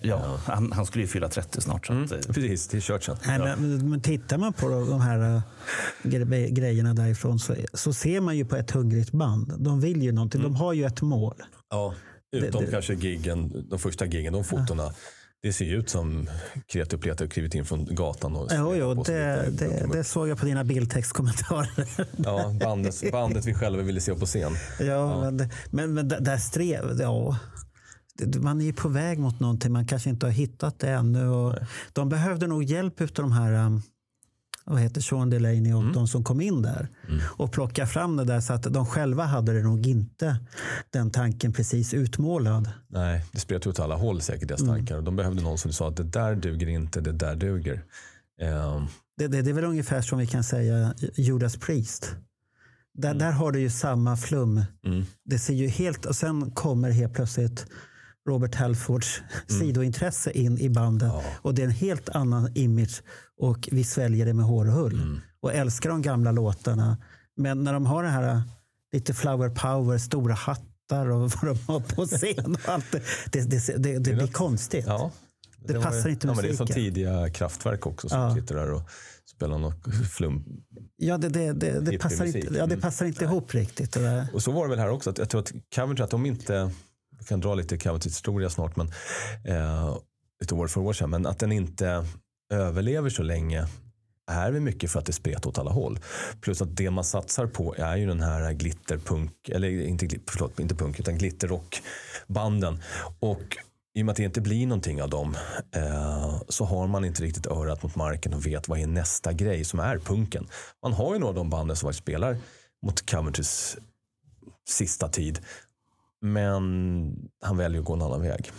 Ja, han, han skulle ju fylla 30 snart. Så att, eh, Precis, till kört sen. Nej, men, men tittar man på de här äh, gre- grejerna därifrån så, så ser man ju på ett hungrigt band. De vill ju någonting. De har ju ett mål. Ja. Utom det- kanske giggen, de första giggen, de fotona. Det ser ju ut som Kreti och Pleti har klivit in från gatan. Och Jo, jo, det, det, det såg jag på dina bildtextkommentarer. Ja, bandet, bandet vi själva ville se på scen. Ja, Men, det- men, men där- där strev, ja. Man är på väg mot någonting, man kanske inte har hittat det ännu. Och de behövde nog hjälp av de här, um, vad heter Sean Delaney och de som kom in där. Och plocka fram det där så att de själva hade det nog inte, den tanken precis utmålad. Nej, det spred åt alla håll säkert deras tankar. Och De behövde någon som sa att det där duger inte, det där duger. Ehm, Det, det, det är väl ungefär som vi kan säga Judas Priest. Där, där har du ju samma flum. Det ser ju helt, och sen kommer helt plötsligt Robert Halfords sidointresse in i bandet. Och det är en helt annan image och vi sväljer det med hår och hull. Och älskar de gamla låtarna. Men när de har det här lite flower power, stora hattar och vad de har på scen och allt det, det, det, det, det blir konstigt. ja, Det var passar ju- inte ja, men Det är som musiken. tidiga kraftverk också som Ja. sitter där och spelar något flum. Ja, det, det, det, det, passar, inte, ja, det Mm. passar inte ihop riktigt. Det. Och så var det väl här också. Att jag tror att Cavendry, att de inte, vi kan dra lite Caventrys historia snart, men eh, lite år för år sedan, men att den inte överlever så länge är vi mycket för att det spretar åt alla håll. Plus att det man satsar på är ju den här glitterpunk, eller inte, förlåt, inte punk, utan glitterrockbanden. Och i och med att det inte blir någonting av dem eh, så har man inte riktigt örat mot marken och vet vad är nästa grej som är punken. Man har ju några av de banden som spelar mot Coventrys sista tid. Men han väljer att gå en annan väg.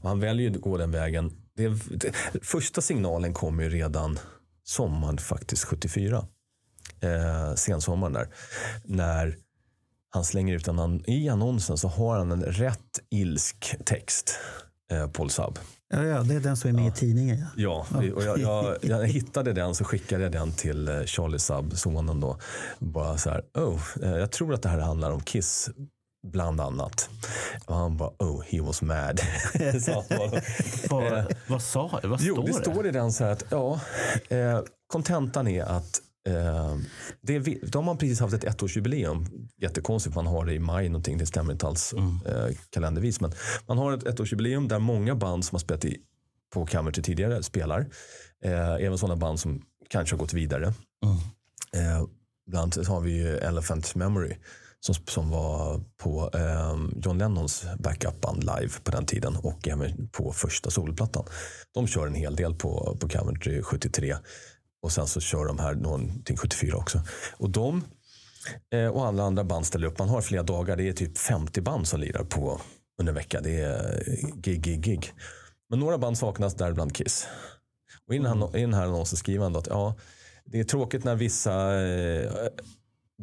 Och han väljer att gå den vägen. Det, det, första signalen kom ju redan sommaren faktiskt 74. Eh, sensommaren där. När han slänger ut en i annonsen så har han en rätt ilsk text. Eh, Paul Saab. Ja, ja, det är den som är med i tidningen. Ja. Ja, och jag, jag, jag hittade den så skickade jag den till eh, Charlie Saab, sonen då. Bara så här, oh, eh, jag tror att det här handlar om Kiss bland annat. Och han bara, oh, he was mad. Bara. Vad, vad sa Vad Jo, står det det? står i den så här att, ja, eh, kontentan är att eh, det är, de har precis haft ett ettårsjubileum. Jättekonstigt, man har det i maj någonting, det stämmer inte alls eh, kalendervis. Men man har ett ettårsjubileum där många band som har spelat i, på Cavendry tidigare spelar. Eh, även sådana band som kanske har gått vidare. Eh, bland annat har vi ju Elephant Memory som, som var på eh, John Lennons backupband live på den tiden och även på första solplattan. De kör en hel del på, på Coventry 73 och sen så kör de här någonting 74 också. Och de eh, och alla andra band ställer upp. Man har flera dagar. Det är typ 50 band som lirar på under en vecka. Det är gig, gig, gig. Men några band saknas, däribland Kiss. Och i den här, i den här annonsen skriver han att ja, det är tråkigt när vissa eh,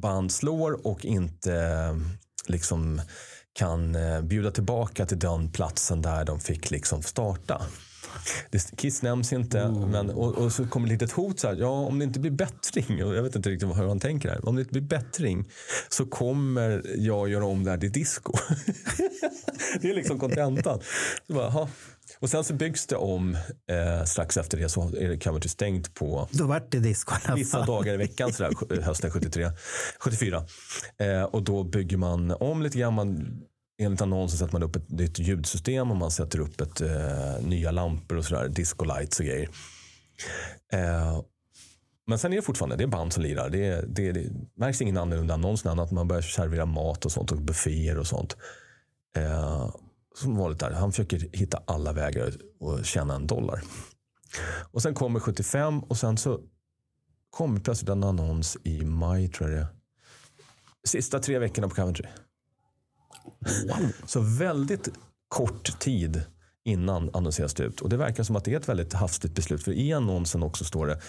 band slår och inte eh, liksom kan eh, bjuda tillbaka till den platsen där de fick liksom starta. Kiss nämns inte, men, och, och så kommer ett litet hot. Så här, ja, om det inte blir bättring, jag vet inte riktigt hur han tänker här. Om det inte blir bättring så kommer jag göra om det här till disco. det är liksom kontentan. Så bara, "Jaha." Och sen så byggs det om. Eh, strax efter det så är det Coventry stängt på Då vart det disco alla vissa dagar i veckan sådär, sj- hösten 73, 74. Eh, och då bygger man om lite grann. Man, enligt annonsen sätter man upp ett nytt ljudsystem och man sätter upp ett, eh, nya lampor och sådär, disco lights och grejer. Eh, men sen är det fortfarande det är band som lirar. Det, det, det märks ingen annorlunda annons än att man börjar servera mat och sånt och bufféer och sånt. Eh, som vanligt där. Han försöker hitta alla vägar att tjäna en dollar. Och sen kommer 75 och sen så kommer plötsligt en annons i maj tror jag det. Sista tre veckorna på Coventry. Så väldigt kort tid innan annonseras det ut. Och det verkar som att det är ett väldigt hastigt beslut. För i annonsen också står det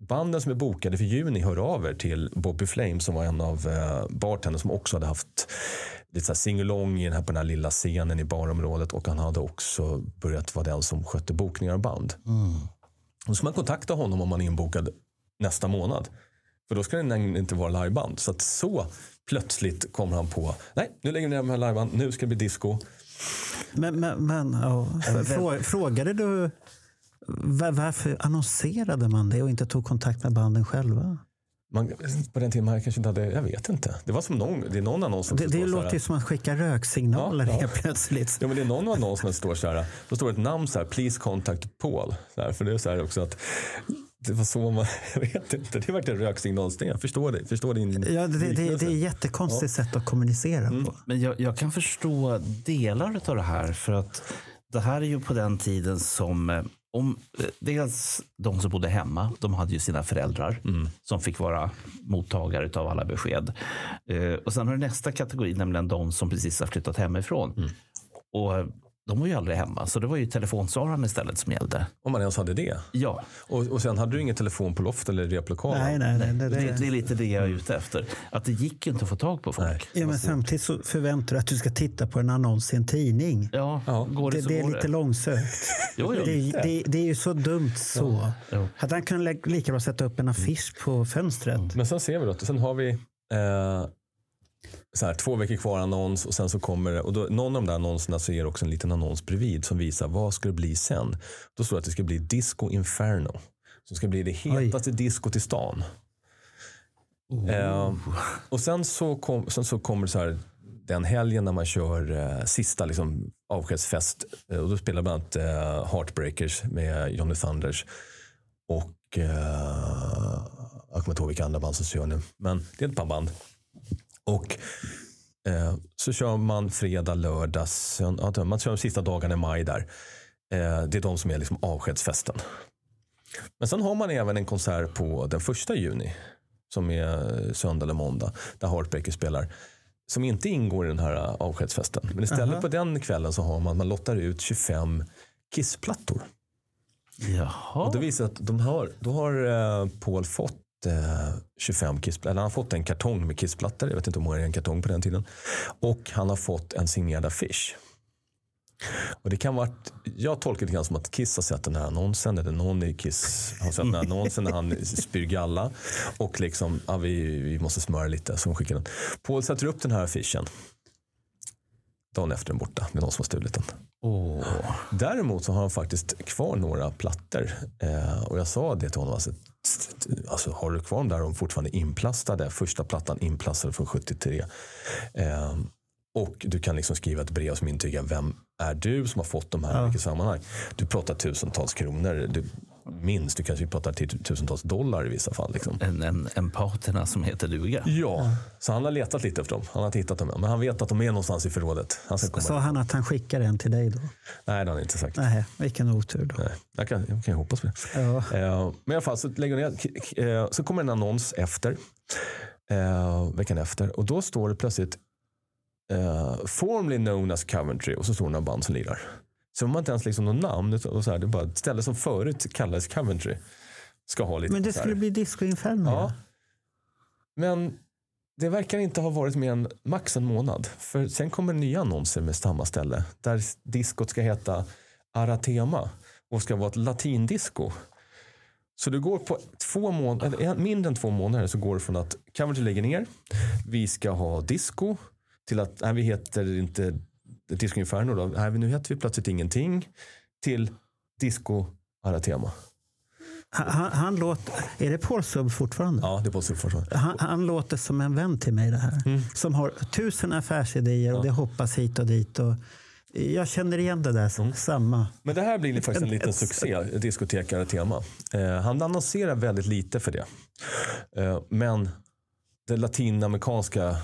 banden som är bokade för juni hör av er till Bobby Flame som var en av eh, bartenders som också hade haft lite så singalong på den här lilla scenen i barområdet och han hade också börjat vara den som skötte bokningar av band. Då ska man kontakta honom om man är inbokad nästa månad. För då ska det inte vara liveband. Så att så plötsligt kommer han på, nej nu lägger vi ner de här liveband, nu ska det bli disco. Men, men, men ja, frå, frågade du va- varför annonserade man det och inte tog kontakt med banden själva? man, på den tiden man kanske inte hade, jag vet inte. Det var som någon, det är någon annons som Det, det låter ju som att skicka röksignaler Ja, ja. helt plötsligt. Ja, men det är någon annons som står så här. Då står det ett namn så här. Please contact Paul. Så här, för det är så här också att det var så man, jag vet inte. Det vart en röksignalsting. Jag förstår det. Förstår din Ja, det, det, det är ett jättekonstigt sätt att kommunicera Mm. på. Men jag, jag kan förstå delar av det här. För att det här är ju på den tiden som eh, om, eh, dels de som bodde hemma, de hade ju sina föräldrar som fick vara mottagare av alla besked. Eh, och sen har du nästa kategori, nämligen de som precis har flyttat hemifrån. Och eh, de var ju aldrig hemma, så det var ju telefonsvararen istället som gällde. Om man ens hade det. Ja, Och, och sen hade du ingen telefon på loft eller replokalen. Nej, nej, nej. Det, det, det det, är lite det jag är ute efter. Att det gick inte att få tag på folk. ja, men samtidigt så förväntar du att du ska titta på en annons i en tidning. Ja, Ja, går det, Det, så det är går lite långsökt. Jo, jo. Det, det, det är ju så dumt så. Jo. Hade han kunnat lika bra sätta upp en affisch på fönstret? Men sen ser vi då, att sen har vi eh, så här, två veckor kvar annons och sen så kommer och då, någon av de där annonserna så det också en liten annons bredvid som visar vad ska det bli sen. Då står det att det ska bli Disco Inferno. Som ska bli det hetaste diskot i stan. Eh, och sen så, kom, sen så kommer det så här, den helgen när man kör eh, sista liksom, avskedsfest. Eh, och då spelar bland annat eh, Heartbreakers med Johnny Thunders. Och eh, jag kommer inte ihåg vilka andra band som kör nu. Men det är ett par band. Och eh, så kör man fredag, lördag, sönd- ja, man kör de sista dagarna i maj där. Eh, det är de som är liksom avskedsfesten. Men sen har man även en konsert på den första juni. Som är söndag eller måndag. Där Heartbreaker spelar. Som inte ingår i den här eh, avskedsfesten. Men istället på den kvällen så har man, man lottar ut 25 Kissplattor. Jaha. Och det visar att de har, då har eh, Paul fått eh, 25 kissplattor. Eller han har fått en kartong med kissplattor. Jag vet inte hur många det är i en kartong på den tiden. Och han har fått en signerad affisch. Och det kan vara, jag tolkar det grann som att Kiss har sett den här annonsen. Eller någon i Kiss har sett den här annonsen när han spyr galla. Och liksom, ja, vi, vi måste smöra lite. Så de skickar den. Paul sätter upp den här affischen. Dagen efter den borta. Det är någon som har stulit den. Oh. Däremot så har han faktiskt kvar några plattor. Eh, och jag sa det till honom. Alltså, alltså, har du kvar dem där de fortfarande inplastade? Första plattan inplastade från 73. Eh, och du kan liksom skriva ett brev som intygar vem är du som har fått de här i vilket sammanhang. Du pratar tusentals kronor. Du, minst, du kanske pratar till tusentals dollar i vissa fall. Liksom. En, en, en patina som heter duga. Ja, så han har letat lite efter dem. Han har inte hittat dem än. Men han vet att de är någonstans i förrådet. Han ska komma. Sa han att han skickar en till dig då? Nej, det har han inte sagt. Nej, vilken otur då. Nej, jag kan, jag kan hoppas på det. Ja. Eh, men i alla fall så lägger ner. eh, Så kommer en annons efter. Eh, veckan efter. Och då står det plötsligt eh, formerly known as Coventry och så står det några band som lirar. Så har inte ens liksom något namn. Och så här, det är bara ett ställe som förut kallades Coventry. Ska ha lite Men det skulle bli Disco Inferno. Ja. Men det verkar inte ha varit mer än max en månad. För sen kommer nya annonser med samma ställe. Där diskot ska heta Aratema och ska vara ett latindisco. Så du går på två månader, mindre än två månader så går det från att Coventry lägger ner, vi ska ha disco, till att nej, vi heter inte Disco Inferno, då. Nej, nu heter vi plötsligt ingenting, till Disco Aratema. Han, han, låter, är det Paul Sub fortfarande? Ja, det är på fortfarande. Han, han låter som en vän till mig det här. Mm. Som har tusen affärsidéer och det hoppas hit och dit. Och jag känner igen det där. Mm. Samma. Men det här blir faktiskt en liten succé, diskotekare tema. Eh, han annonserar väldigt lite för det. Eh, men det latinamerikanska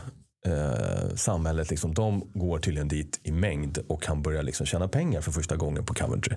eh, samhället, liksom, de går tydligen dit i mängd och han börjar liksom tjäna pengar för första gången på Coventry.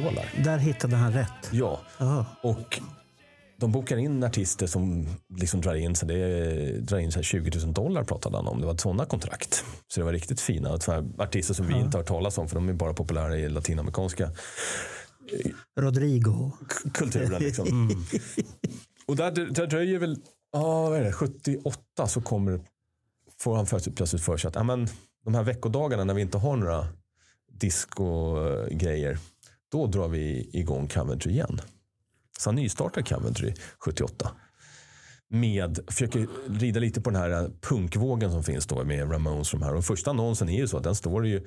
VR-stålar. Där hittade han rätt. Ja, Jaha. och de bokar in artister som liksom drar in, så det drar in så här 20 000 dollar pratade han om. Det var sådana kontrakt. Så det var riktigt fina så artister som vi inte har talas om för de är bara populära i latinamerikanska Rodrigo. k- kulturen. Liksom. Och där, där dröjer väl, ja vad är det, 78 så kommer, får han plötsligt plötsligt för sig att de här veckodagarna när vi inte har några disco-grejer, då drar vi igång Coventry igen. Så han nystartar Coventry 78. Med, försöker rida lite på den här punkvågen som finns då med Ramones. De här. Och första annonsen är ju så att den står ju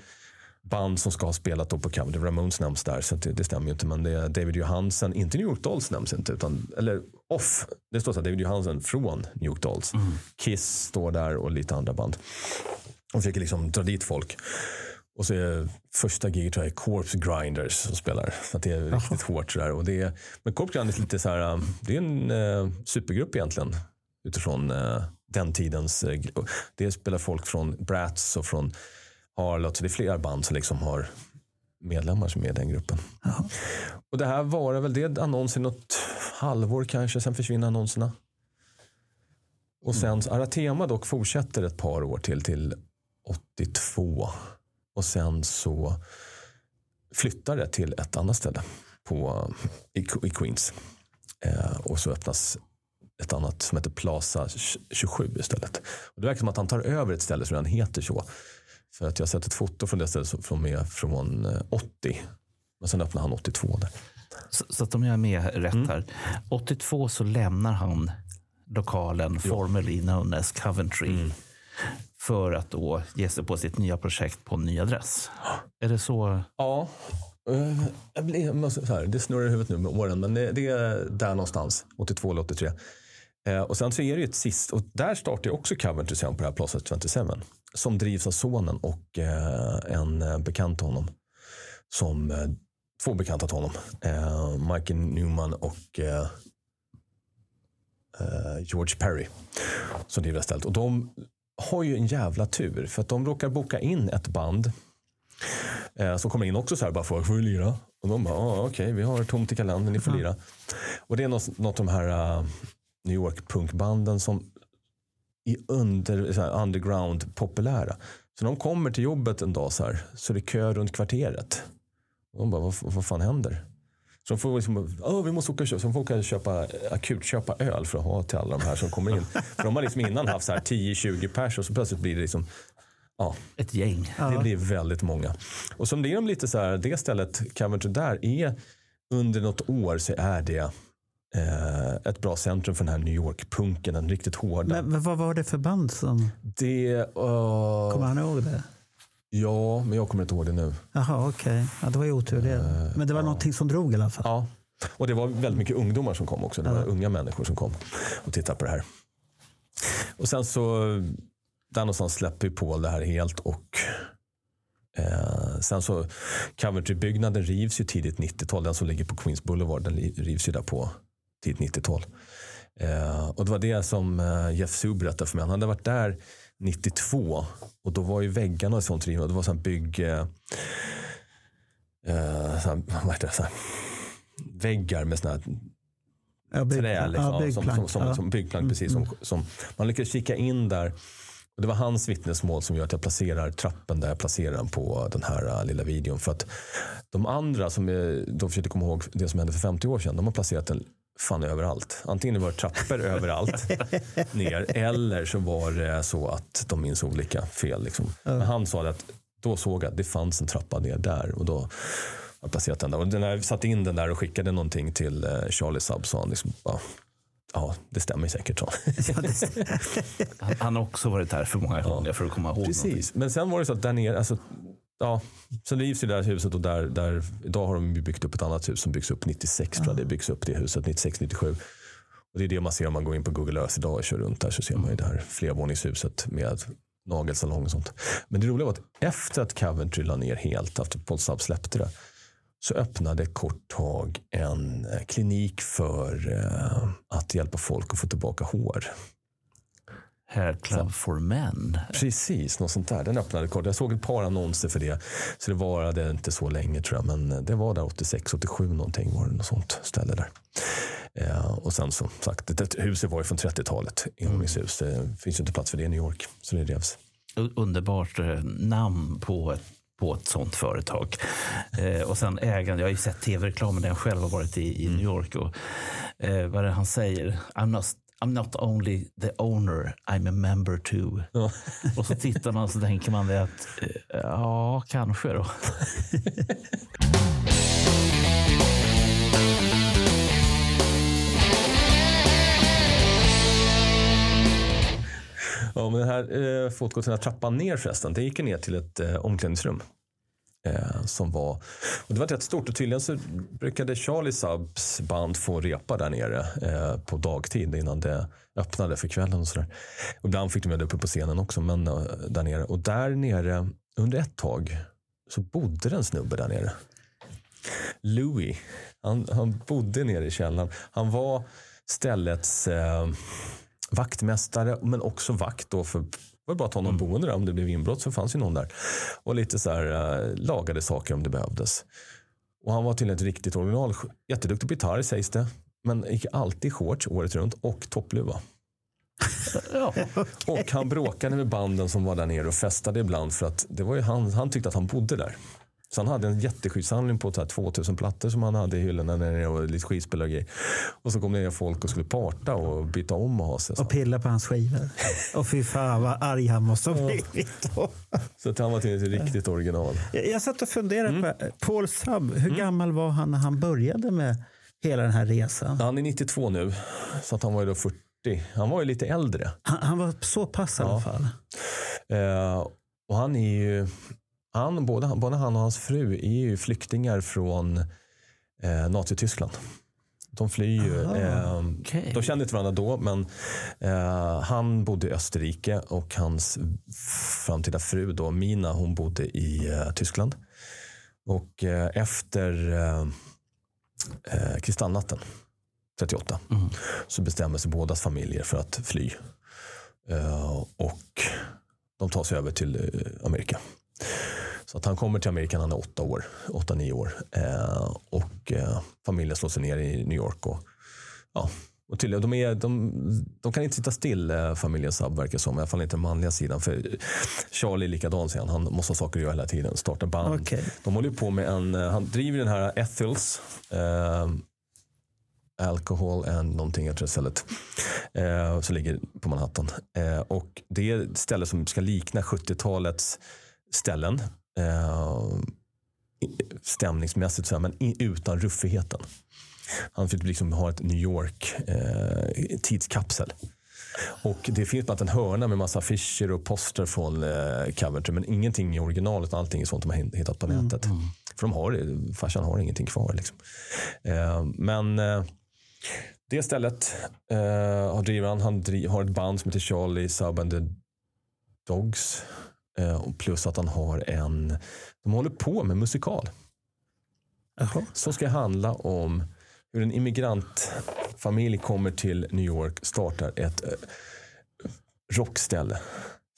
band som ska ha spelat då på Coventry. Ramones nämns där, så det, det stämmer ju inte. Men det är David Johansen, inte New York Dolls nämns inte. Utan, eller off, det står så här, David Johansen från New York Dolls. Kiss står där och lite andra band. Och försöker liksom dra dit folk. Och så är första giget tror jag är Corpse Grinders som spelar. Så det är riktigt hårt sådär. Och det är, men Corpse Grinders är lite så här, um, det är en eh, supergrupp egentligen. Utifrån eh, den tidens, eh, det spelar folk från Brats och från Harlot. Så det är flera band som liksom har medlemmar som är i den gruppen. Och det här var väl det annonsen något halvår kanske, sen försvinner annonserna. Och sen så Aratema dock fortsätter ett par år till, till 82. Och sen så flyttar det till ett annat ställe på, i, i Queens. Eh, och så öppnas ett annat som heter Plaza 27 istället. Och det verkar som att han tar över ett ställe som redan heter så. För att jag har sett ett foto från det stället som- från, med, från eh, 80. Men sen öppnar han 82 där. Så, så att om jag är med rätt här. 82 så lämnar han lokalen formerly known as Coventry. För att då ge sig på sitt nya projekt på en ny adress. Är det så? Ja. Eh, jag blir- så här, det snurrar i huvudet nu med åren, men det, det är där någonstans. 82 eller 83. Eh, och sen så är det ju ett sist, och där startar ju också Coventry sen på det här Plaza 27. Som drivs av sonen och eh, en bekant till honom. Som, två bekanta till honom. Michael Newman och George Perry. Som driver det stället. Och de har ju en jävla tur. För att de råkar boka in ett band eh, som kommer in också så här bara för att få lira. Och de bara, ah, okej, vi har tomt i kalendern, ni får lira. Och det är något, något av de här uh, New York-punkbanden som är under, här, underground populära. Så de kommer till jobbet en dag så här, så är det kö runt kvarteret. Och de bara, vad, vad fan händer? Så de får liksom, oh, vi måste åka och köpa, så de får åka och köpa, akut köpa öl för att ha till alla de här som kommer in. för de har liksom innan haft så här 10-20 pers och så plötsligt blir det liksom, ja, Ett gäng. det blir väldigt många. Och som det är de lite så här, det stället, Coventry där, är under något år så är det eh, ett bra centrum för den här New York-punken, den riktigt hårda. Men, men vad var det för band som... det, eh, Kommer han ihåg det? Ja, men jag kommer inte ihåg det nu. Jaha, okej. Ja, det var ju otur det. Men det var någonting som drog i alla fall. Ja. Och det var väldigt mycket ungdomar som kom också. Det var unga människor som kom och tittade på det här. Och sen så, där någonstans släpper Paul det här helt och eh, sen så, Coventry-byggnaden rivs ju tidigt 90-tal. Den som ligger på Queens Boulevard, den rivs ju där på tidigt 90-tal. Eh, och det var det som eh, Jeff Sue berättade för mig. Han hade varit där 92 och då var ju väggarna och sånt rivna. Det var sån bygg... Eh, eh, sån, vad heter det? Sån, väggar med såna här Ja, bygg- trä. Liksom, ja, som, byggplank. som, som, ja. som byggplank. Precis, som, som, man lyckades kika in där. Och det var hans vittnesmål som gör att jag placerar trappen där jag placerar den på den här uh, lilla videon. För att de andra som är, de försökte komma ihåg det som hände för 50 år sedan. De har placerat den fan överallt. Antingen det var trappor överallt ner eller så var det så att de minns olika fel. Liksom. Men han sa det att då såg jag att det fanns en trappa ner där och då har jag placerat den där. Och när jag satte in den där och skickade någonting till eh, Charlie Sub sa han liksom bara, ja det stämmer säkert. Så. Han, han har också varit där för många gånger för att komma ihåg någonting. Precis, men sen var det så att där nere, alltså, ja, sen rivs ju det där huset och där, där, idag har de byggt upp ett annat hus som byggs upp 96 tror jag det byggs upp det huset, 96-97. Och det är det man ser om man går in på Google Earth idag och kör runt där så ser man ju det här flervåningshuset med nagelsalong och sånt. Men det roliga var att efter att Coventry la ner helt, efter Paul Sub släppte det, så öppnade kort tag en eh, klinik för eh, att hjälpa folk att få tillbaka hår. Hair Club for Men. Precis, något sånt där. Den öppnade kort. Jag såg ett par annonser för det. Så det varade inte så länge tror jag. Men det var där 86, 87 någonting var det något sånt ställe där. Eh, och sen som sagt, det, det, huset var ju från 30-talet. Ingångshus. Det finns ju inte plats för det i New York. Så det revs. Underbart eh, namn på ett, på ett sånt företag. Eh, och sen ägaren, jag har ju sett tv-reklamen där jag själv har varit i, i New York. Och, eh, vad är det han säger? I'm not, I'm not only the owner, I'm a member too. Och så tittar man och så tänker man det att eh, ja, kanske då. Ja, men den här eh, fotgången, trappan ner förresten, det gick ner till ett eh, omklädningsrum. Eh, som var, och det var rätt stort och tydligen så brukade Charlie Subs band få repa där nere eh, på dagtid innan det öppnade för kvällen. och sådär. Och Ibland fick de med det uppe på scenen också, men eh, där nere. Och där nere, under ett tag, så bodde det en snubbe där nere. Louis. Han, han bodde nere i källaren. Han var ställets eh, vaktmästare, men också vakt då för var bara att ha någon boende där. Om det blev inbrott så fanns ju någon där. Och lite så här, eh, lagade saker om det behövdes. Och han var till ett riktigt original. Jätteduktig på gitarr sägs det. Men gick alltid shorts året runt och toppluva. Ja. Och han bråkade med banden som var där nere och festade ibland för att det var ju han, han tyckte att han bodde där. Så han hade en jätteskivsamling på så här 2000 plattor som han hade i hyllorna där nere och lite skivspelare och grejer. Och så kom det ner folk och skulle parta och byta om och ha sig. Så, Och pilla på hans skivor. Och fy fan vad arg han måste ha blivit då. så att han var till ett riktigt original. Jag, jag satt och funderade på Paul Sub. Hur gammal var han när han började med hela den här resan? Han är 92 nu, så att han var ju då 40. Han var ju lite äldre. Han, han var så pass i alla fall. Eh, och han är ju, han, både, både han och hans fru är ju flyktingar från eh, Nazityskland. De flyr ju. Eh, okej. De kände inte varandra då, men eh, han bodde i Österrike och hans framtida fru då, Mina, hon bodde i eh, Tyskland. Och eh, efter eh, eh, kristallnatten 38 så bestämmer sig bådas familjer för att fly. Eh, och de tar sig över till eh, Amerika. Så att han kommer till Amerika när han är åtta år, åtta, nio år. Eh, och eh, familjen slår sig ner i New York. Och, ja, och tydligen, de, är, de, de kan inte sitta still, eh, familjen Saab verkar som. I alla fall inte den manliga sidan. För Charlie är likadan, säger han. Han måste ha saker att göra hela tiden. Starta band. Okej. De håller på med en, eh, han driver den här Ethels. Eh, Alcohol and någonting, jag tror stället. Eh, som ligger på Manhattan. Eh, och det är ett ställe som ska likna 70-talets ställen. Eh, stämningsmässigt så här, men utan ruffigheten. Han vill liksom ha ett New York eh, tidskapsel. Och det finns bara en hörna med massa affischer och poster från eh, Coventry. Men ingenting i original utan allting är sånt de har hittat på nätet. För de har, farsan har ingenting kvar. Liksom. Eh, men eh, det stället eh, driver han. Han dri- har ett band som heter Charlie Sub and the Dogs. Eh, och plus att han har en, de håller på med musikal. Jaha. Som ska handla om hur en immigrantfamilj kommer till New York, startar ett eh, rockställe.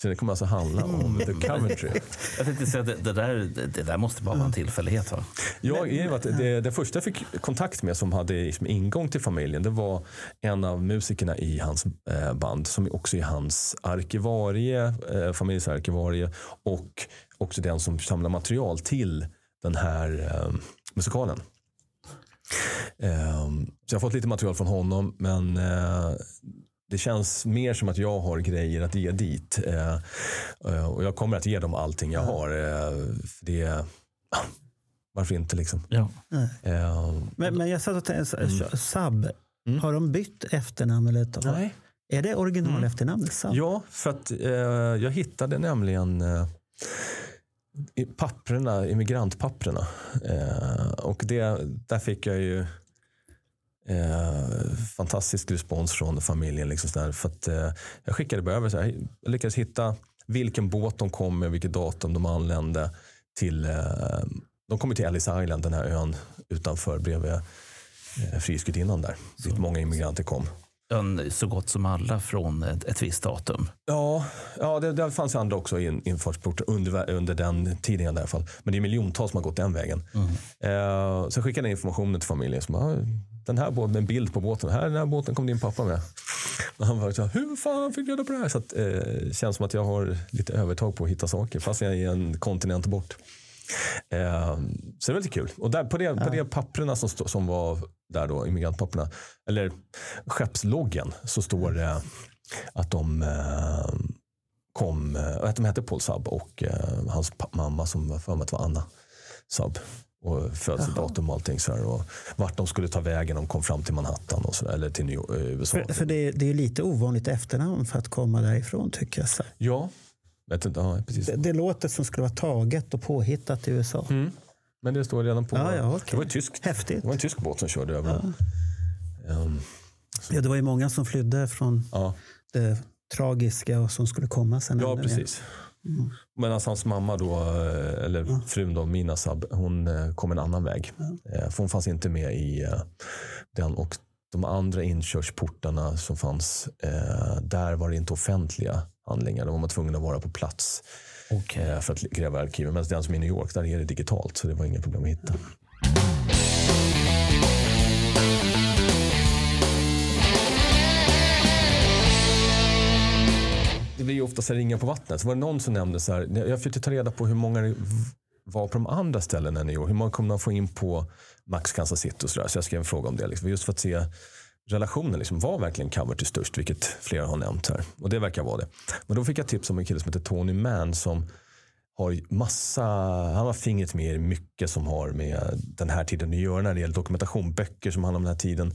Så det kommer alltså handla om The Coventry. Jag tänkte säga att det, det, där, det, där måste bara vara en tillfällighet. Va? Jag, att det, det första jag fick kontakt med som hade liksom ingång till familjen, det var en av musikerna i hans eh, band som också är hans arkivarie, eh, familjens arkivarie och också den som samlar material till den här eh, musikalen. Eh, så jag har fått lite material från honom, men eh, det känns mer som att jag har grejer att ge dit. Eh, eh, och jag kommer att ge dem allting jag har. Eh, för det, varför inte liksom? Ja. Eh, Men, men jag satt och tänkte, så- Sub, har de bytt efternamn? Eller ett- Nej. Är det original efternamnet? Sub? Ja, för att eh, jag hittade nämligen i papperna, immigrantpapperna. Och det, där fick jag ju eh, fantastisk respons från familjen. Liksom så där, för att, eh, jag skickade över, så här, jag lyckades hitta vilken båt de kom med, vilket datum de anlände till. Eh, de kom ju till Ellis Island, den här ön utanför bredvid eh, Frihetsgudinnan där. Dit många immigranter kom. så gott som alla från ett, ett visst datum. Ja, ja det, det fanns andra också in, införsporter under, under den tiden i alla fall. Men det är miljontals som har gått den vägen. Eh, så jag skickade informationen till familjen. Som, ah, den här båten, en bild på båten. Här, den här båten kom din pappa med. Och han var så hur fan fick du reda på det här? Så att, eh, känns som att jag har lite övertag på att hitta saker fast jag är en kontinent bort. Eh, så det var lite kul. Och där, på, det, på de papperna som, stå, som var där då, immigrantpapperna, eller skeppsloggen, så står det att de eh, kom, eh, att de hette Paul Saab och eh, hans mamma som var för mig att det var Anna Saab. Och födelsedatum och allting så här, och vart de skulle ta vägen de kom fram till Manhattan och så där, eller till New eh, USA. För, för det, det är lite ovanligt efternamn för att komma därifrån tycker jag. Så. Ja, vet inte, ja, precis. Det, det låter som skulle vara taget och påhittat i USA. Men det står redan på. Ja, ja, okej. Det var tyskt. Häftigt. Det var en tysk båt som körde över dem. Ehm, Ja, det var ju många som flydde från ja. det tragiska och som skulle komma sen. Ja, ännu precis. Medan hans mamma då, eh, eller frun då, Mina Sab, hon eh, kom en annan väg. Eh, För hon fanns inte med i den. Och de andra inkörsportarna som fanns, där var det inte offentliga handlingar. Då var man tvungen att vara på plats eh, för att gräva arkiven. Medan den som är i New York, där är det digitalt. Så det var inga problem att hitta. Det blir ju ofta så ringa ringar på vattnet. Så var det någon som nämnde så här, jag försökte ta reda på hur många det var på de andra ställena i New York. Hur många kommer man få in på Max Kansas City och så där. Så jag skrev en fråga om det. Liksom, just för att se relationen. Liksom, var verkligen Coverty störst? Vilket flera har nämnt här. Och det verkar vara det. Men då fick jag tips om en kille som heter Tony Mann som har massa, han har fingret med i mycket som har med den här tiden att göra när det gäller dokumentation. Böcker som handlar om den här tiden.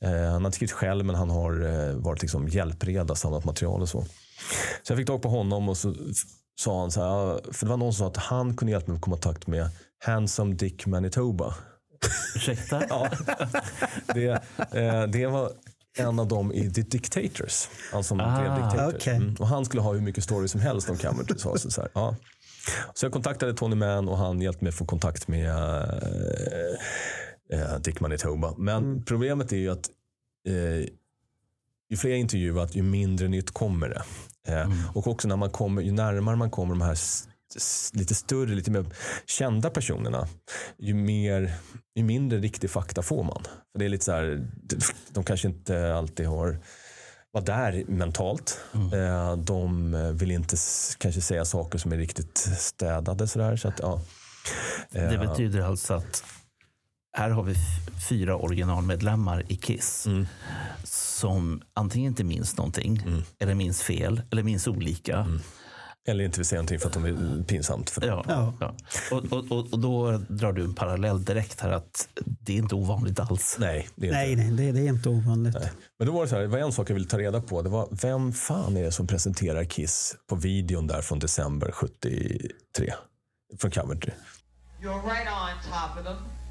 Eh, han har inte skrivit själv men han har eh, varit liksom hjälpreda, samlat material och så. Så jag fick tag på honom och så sa han så här, för det var någon som sa att han kunde hjälpa mig att komma i kontakt med Handsome Dick Manitoba. Ursäkta? Ja. Det, eh, det var en av dem i The Dictators. Han som Ah, drev Dictators. okej. Mm. Och han skulle ha hur mycket story som helst om Cameron. Så, så, här. Ja. så jag kontaktade Tony Mann och han hjälpte mig att få kontakt med eh, eh, Dick Manitoba. Men problemet är ju att eh, ju fler jag intervjuat, ju mindre nytt kommer det. Eh, Och också när man kommer, ju närmare man kommer de här lite större, lite mer kända personerna, ju, mer, ju mindre riktig fakta får man. För det är lite så här, de- kanske inte alltid har var där mentalt. Eh, De vill inte kanske säga saker som är riktigt städade. Sådär, så att, ja. Eh, Det betyder alltså att här har vi fyra originalmedlemmar i Kiss Mm. som antingen inte minns någonting, eller minns fel, eller minns olika. Mm. Eller inte vill säga någonting för att de är pinsamt för dem. Ja, ja. Och, och, och, då drar du en parallell direkt här att det är inte ovanligt alls. Nej, det är inte. Nej, nej det, det är inte ovanligt. Men då var det så här, det var en sak jag ville ta reda på. Det var vem fan är det som presenterar Kiss på videon där från december 73? Från Coventry. You're right on top of them.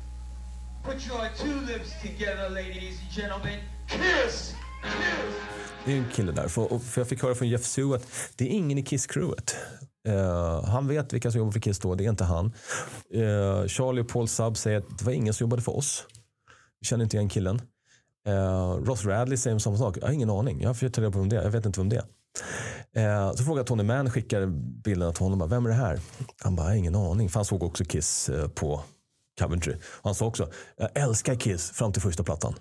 Put your two lips together, ladies and gentlemen. Kiss! Kiss! Det är en kille där. För, för jag fick höra från Jeff Sue att det är ingen i Kiss-crewet. Uh, han vet vilka som jobbar för Kiss då, det är inte han. Uh, Charlie och Paul Sub säger att det var ingen som jobbade för oss. Vi känner inte igen killen. Uh, Ross Radley säger samma sak. Jag har ingen aning. Jag har försökt ta reda på vem det är. Jag vet inte vem det är. Så frågar Tony Mann, skickar bilderna till honom. Bara, Vem är det här? Han bara, jag har ingen aning. För han såg också Kiss på Coventry. Han sa också, jag älskar Kiss fram till första plattan.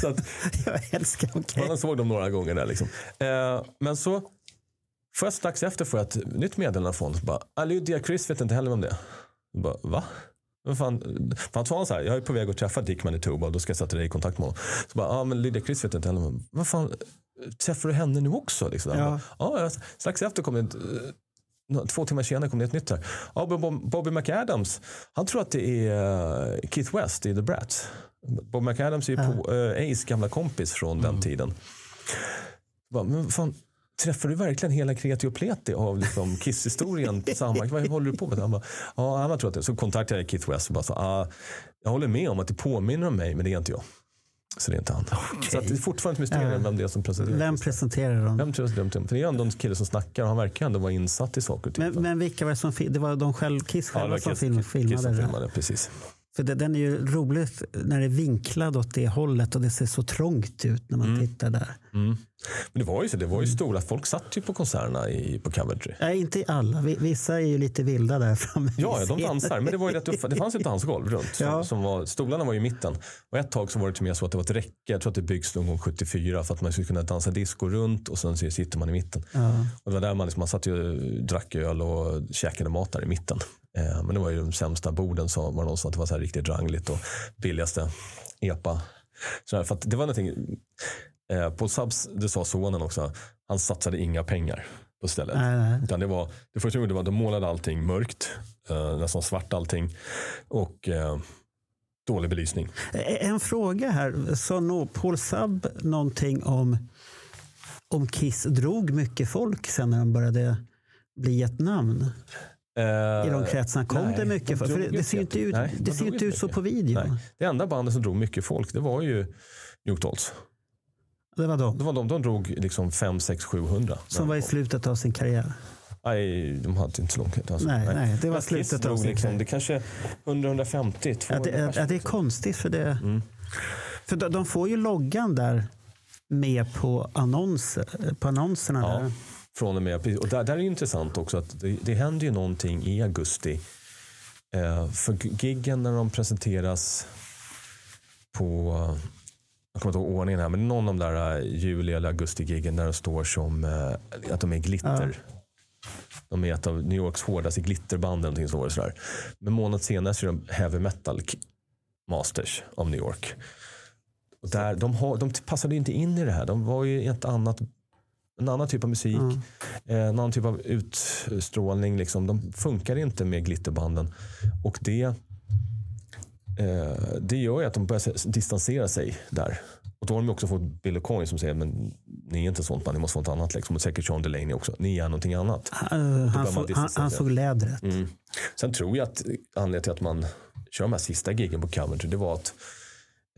så att, Jag älskar, okej. man såg dem några gånger där. Liksom. Eh, men så, först strax efter får jag ett nytt meddelande från honom. "Ah, Lydia Chris vet inte heller vem det. Jag bara, va? Vad fan? För han sa så här, jag är på väg att träffa Dick Manitoba och då ska jag sätta dig i kontakt med honom. Så bara, ja ah, men Lydia Chris vet inte heller. Vad fan, träffar du henne nu också? Liksom. Han Ja. Bara, ja, strax efter kom det Två timmar senare kom det ett nytt här. Ja, Bob- Bobby McAdams, han tror att det är eh, Keith West i The Brat. Bob McAdams är ju på, eh, Ace gamla kompis från den tiden. Bara, men fan, träffar du verkligen hela kreti och pleti av liksom Kiss-historien samma? Vad håller du på med? Han bara, ja, han tror att det. Så kontaktade jag Keith West och bara sa, ah, jag håller med om att det påminner om mig, men det är inte jag. Så det är inte han. Så att det är fortfarande ett mysterium vem det är som presenterar Vem Kiss. presenterar dem? Vem tror jag det För det är ändå en kille som snackar och han verkar ändå vara insatt i saker och ting. Men, men vilka var det som fi- Det var de själv, Kiss Ja, själva var som Kiss- film, Kiss filmade som det? filmade, precis. För det, den är ju roligt när det är vinklad åt det hållet och det ser så trångt ut när man Mm. tittar där. Men det var ju så, det var ju stora, folk satt ju på konserterna i, på Coventry. Nej, inte alla. Vi- Vissa är ju lite vilda där framme. Ja, ja, de dansar. Men det, var ju rätt, upp- det fanns ett dansgolv runt. Som, Ja. som var, stolarna var ju i mitten. Och ett tag så var det till och med så att det var ett räcke. Jag tror att det byggs någon gång 74 för att man skulle kunna dansa disco runt och sen sitter man i mitten. Och det var där man, liksom, man satt ju drack öl och käkade mat där i mitten. Eh, men det var ju de sämsta borden så var det någon som att det var så riktigt rangligt och billigaste epa. Så här, för det var någonting, eh, Paul Subs, det sa sonen också, han satsade inga pengar på stället. Nej, nej. Utan det var, det första de gjorde var att de målade allting mörkt, eh, nästan svart allting och eh, dålig belysning. En fråga här. Sa nå Paul Sab någonting om, om Kiss drog mycket folk sen när de började bli ett namn? I de kretsarna kom det mycket folk? För det, det ser inte ut, det ser inte ut så på videon. Nej. Det enda bandet som drog mycket folk, det var ju New Dolls. Det var de Det var de, de drog liksom 5, 6, 700. som var i slutet av sin karriär. Nej, de hade inte så långt. Alltså, Nej, nej, det var Kiss slutet av sin liksom, karriär. Det kanske 100-150, 200 Ja, det, ja, det är konstigt för det. För de, de får ju loggan där med på, annonser, på annonserna. Ja, Där. Från och med. Och där, där är det intressant också att det, det händer ju någonting i augusti. Eh, för giggen när de presenteras på, jag kommer inte ihåg ordningen här, men någon av de där eh, juli eller augusti-giggen där det står som eh, att de är glitter. De är ett av New Yorks hårdaste glitterband eller någonting så sådär. Men månad senare så är de heavy metal masters av New York. Och där, de, har, de passade inte in i det här. De var ju ett annat, en annan typ av musik, eh, en annan typ av utstrålning. Liksom. De funkar inte med glitterbanden. Och det, eh, det gör ju att de börjar se- distansera sig där. Och då har de också fått Bill Coyne som säger men ni är inte sånt band, ni måste vara något annat. Liksom. Och säkert Sean Delaney också. Ni är någonting annat. Uh, han, såg, han, såg lädret. Mm. Sen tror jag att anledningen till att man kör de här sista giggen på Coventry, det var att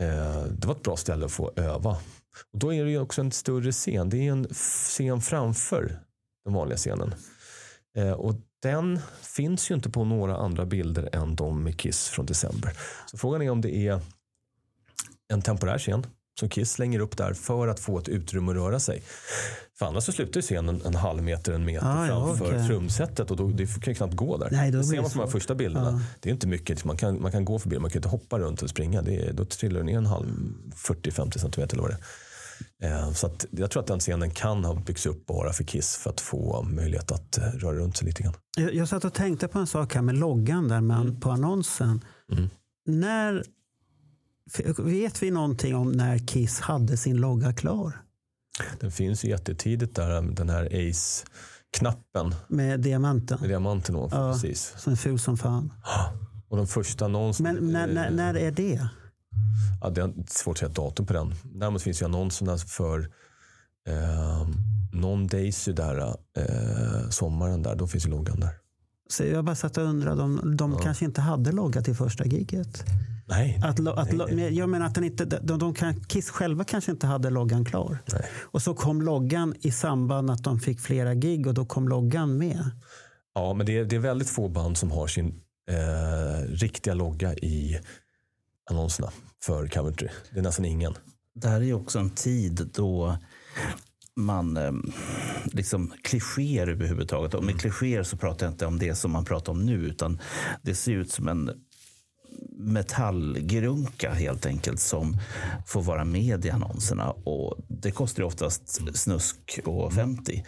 eh, det var ett bra ställe att få öva. Och då är det ju också en större scen. Det är en scen framför den vanliga scenen. Eh, och den finns ju inte på några andra bilder än de med Kiss från december. Så frågan är om det är en temporär scen som Kiss slänger upp där för att få ett utrymme att röra sig. För annars så slutar scenen en halv meter, en meter Ah, ja, framför okej. trumsetet och då, det kan ju knappt gå där. Nej, då det ser man på de här första bilderna. Det är inte mycket, man kan, man kan gå förbi, man kan inte hoppa runt och springa. Det är, då trillar du ner en halv, 40-50 centimeter eller vad det är. Eh, Så att jag tror att den scenen kan ha byggts upp bara för Kiss för att få möjlighet att eh, röra runt sig lite grann. Jag, jag satt och tänkte på en sak här med loggan där med, Mm. på annonsen. När, vet vi någonting om när Kiss hade sin logga klar? Den finns ju jättetidigt där, den här Ace-knappen Med diamanten? med diamanten ovanför. Ja. Precis. Som är ful som fan. Och de första annonserna. Men när, när, när är det? Ja, det är svårt att säga datum på den. Däremot finns ju annonserna för eh, Non Daisy där, eh, sommaren där. Då finns ju loggan där. Så jag bara satt och undrade om de kanske inte hade logga till första giget. Nej. Att, att, Nej, Jag menar att den inte, de, de kan, Kiss själva kanske inte hade loggan klar. Nej. Och så kom loggan i samband att de fick flera gig och då kom loggan med. Ja, men det är, det är väldigt få band som har sin eh, riktiga logga i annonserna för Coventry. Det är nästan ingen. Det här är ju också en tid då man eh, liksom klichéer överhuvudtaget. Och med klichéer så pratar jag inte om det som man pratar om nu utan det ser ut som en metallgrunka helt enkelt som får vara med i annonserna. Och det kostar ju oftast snusk och 50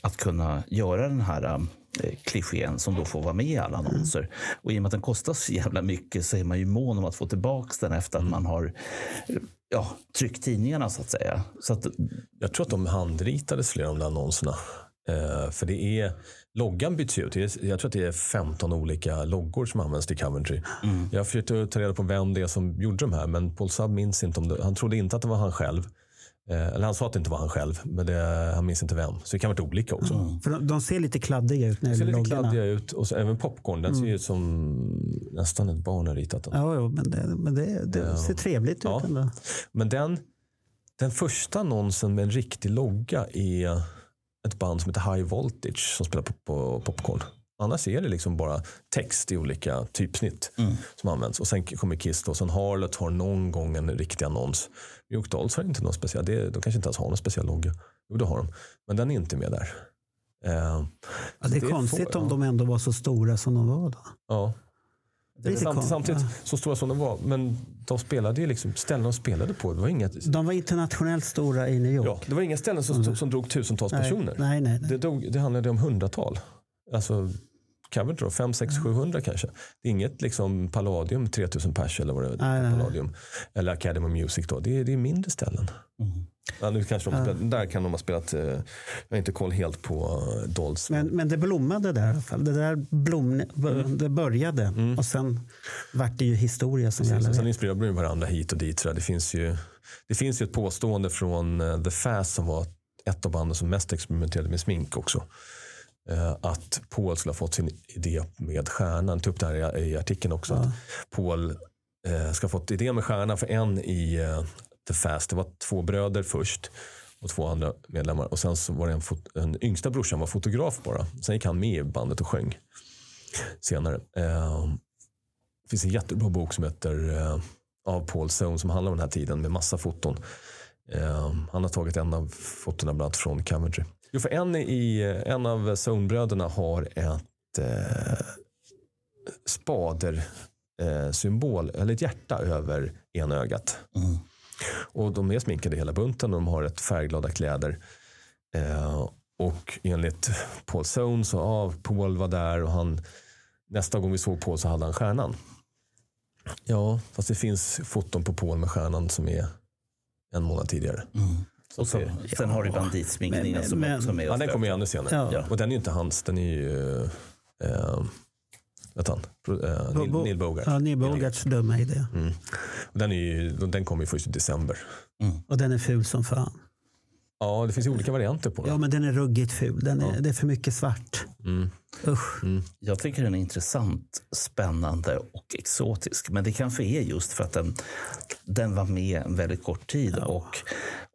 att kunna göra den här eh, klichén som då får vara med i alla annonser. Och i och med att den kostar så jävla mycket så är man ju mån om att få tillbaka den efter att man har eh, ja, tryckt tidningarna så att säga. Så att, Jag tror att de handritades flera av de där annonserna. Eh, för det är, loggan byts ut. Jag tror att det är 15 olika loggor som används till Coventry. Jag försökte ta reda på vem det är som gjorde de här, men Paul Sub minns inte om det. Han trodde inte att det var han själv. Eh, eller han sa att det inte var han själv, men det, han minns inte vem. Så det kan ha varit olika också. För de, de ser lite kladdiga ut när det ser lite loggorna. kladdiga ut. Och så, även popcorn, den ser ju ut som nästan ett barn har ritat den. Ja, jo, men det, men det, det ser trevligt Ja. ut ändå. Men den, den första annonsen med en riktig logga är ett band som heter High Voltage som spelar på, på Popcorn. Annars är det liksom bara text i olika typsnitt som används. Och sen kommer Kiss då. Sen Harlot har någon gång en riktig annons. New Dolls har inte någon speciell. Det, de kanske inte ens har någon speciell logga. Jo, det har de. Men den är inte med där. Eh, Ja, det är konstigt får- om ja. de ändå var så stora som de var då. Ja. Det Samt, samtidigt, så stora som de var. Men de spelade ju liksom, ställen de spelade på. Det var inga, De var internationellt stora i New York. ja, det var inga ställen som, som drog tusentals Nej, personer. nej, nej, nej. Det, dog, det handlade om hundratal. Alltså, Coventry då, 5, 6, 700 kanske. Det är inget liksom Palladium 3000 pers eller vad det är. Nej, nej, nej. Palladium. Eller Academy of Music då. Det är, det är mindre ställen. Ja, nu kanske de spelat, där kan de ha spelat, eh, jag har inte koll helt på eh, Dolls. Men, men det blommade där i alla fall. Det där blom, det började och sen vart det ju historia som vi Precis, och sen vet. inspirerar de varandra hit och dit. Det, finns ju, det finns ju ett påstående från eh, The Fast som var ett av banden som mest experimenterade med smink också. Eh, att Paul skulle ha fått sin idé med stjärnan. Jag tog upp det här i, artikeln också. Att Paul eh, ska ha fått idé med stjärnan för en i eh, The Fast. Det var två bröder först och två andra medlemmar. Och sen så var det en, en yngsta brorsan var fotograf bara. Sen gick han med i bandet och sjöng senare. Det finns en jättebra bok som heter av Paul Zone som handlar om den här tiden med massa foton. Han har tagit en av fotona bland annat från Coventry. Jo, för en, i, en av Zone-bröderna har ett eh, spader eh, symbol, eller ett hjärta över ena ögat. Och de är sminkade hela bunten och de har rätt färgglada kläder. Eh, och enligt Paul Zone så, ja, Paul var där och han, nästa gång vi såg Paul så hade han stjärnan. Ja, fast det finns foton på Paul med stjärnan som är en månad tidigare. Och så, sen har du banditsminkningen Men- som men- också med Ja, och den kommer ju ännu senare. Ja. Och den är ju inte hans, den är ju eh, vet han, eh, Neil, Bo- Neil Bogart. Ja, Neil Bogarts dumma idé. Och Den, är ju, den kommer ju först i december. Och den är ful som fan. Ja, det finns ju olika varianter på den. Ja, men den är ruggigt ful. Den är, Det är för mycket svart. Mm. Usch. Jag tycker den är intressant, spännande och exotisk. Men det kanske är just för att den, den var med en väldigt kort tid. Och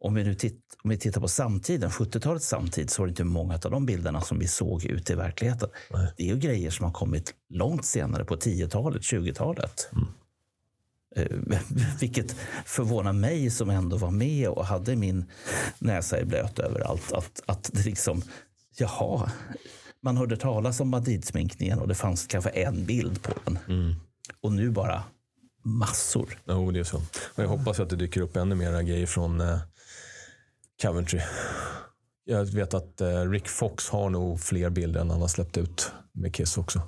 om vi nu titt, om vi tittar på samtiden, 70-talets samtid, så var det inte många av de bilderna som vi såg ute i verkligheten. Det är ju grejer som har kommit långt senare, på 10-talet, 20-talet. Eh, Vilket förvånar mig som ändå var med och hade min näsa i blöt överallt. Att, att det liksom, jaha, man hörde talas om bandidsminkningen och det fanns kanske en bild på den. Och nu bara massor. Jo, det är så. Och jag hoppas att det dyker upp ännu mera grejer från eh, Coventry. Jag vet att eh, Rick Fox har nog fler bilder än han har släppt ut med Kiss också.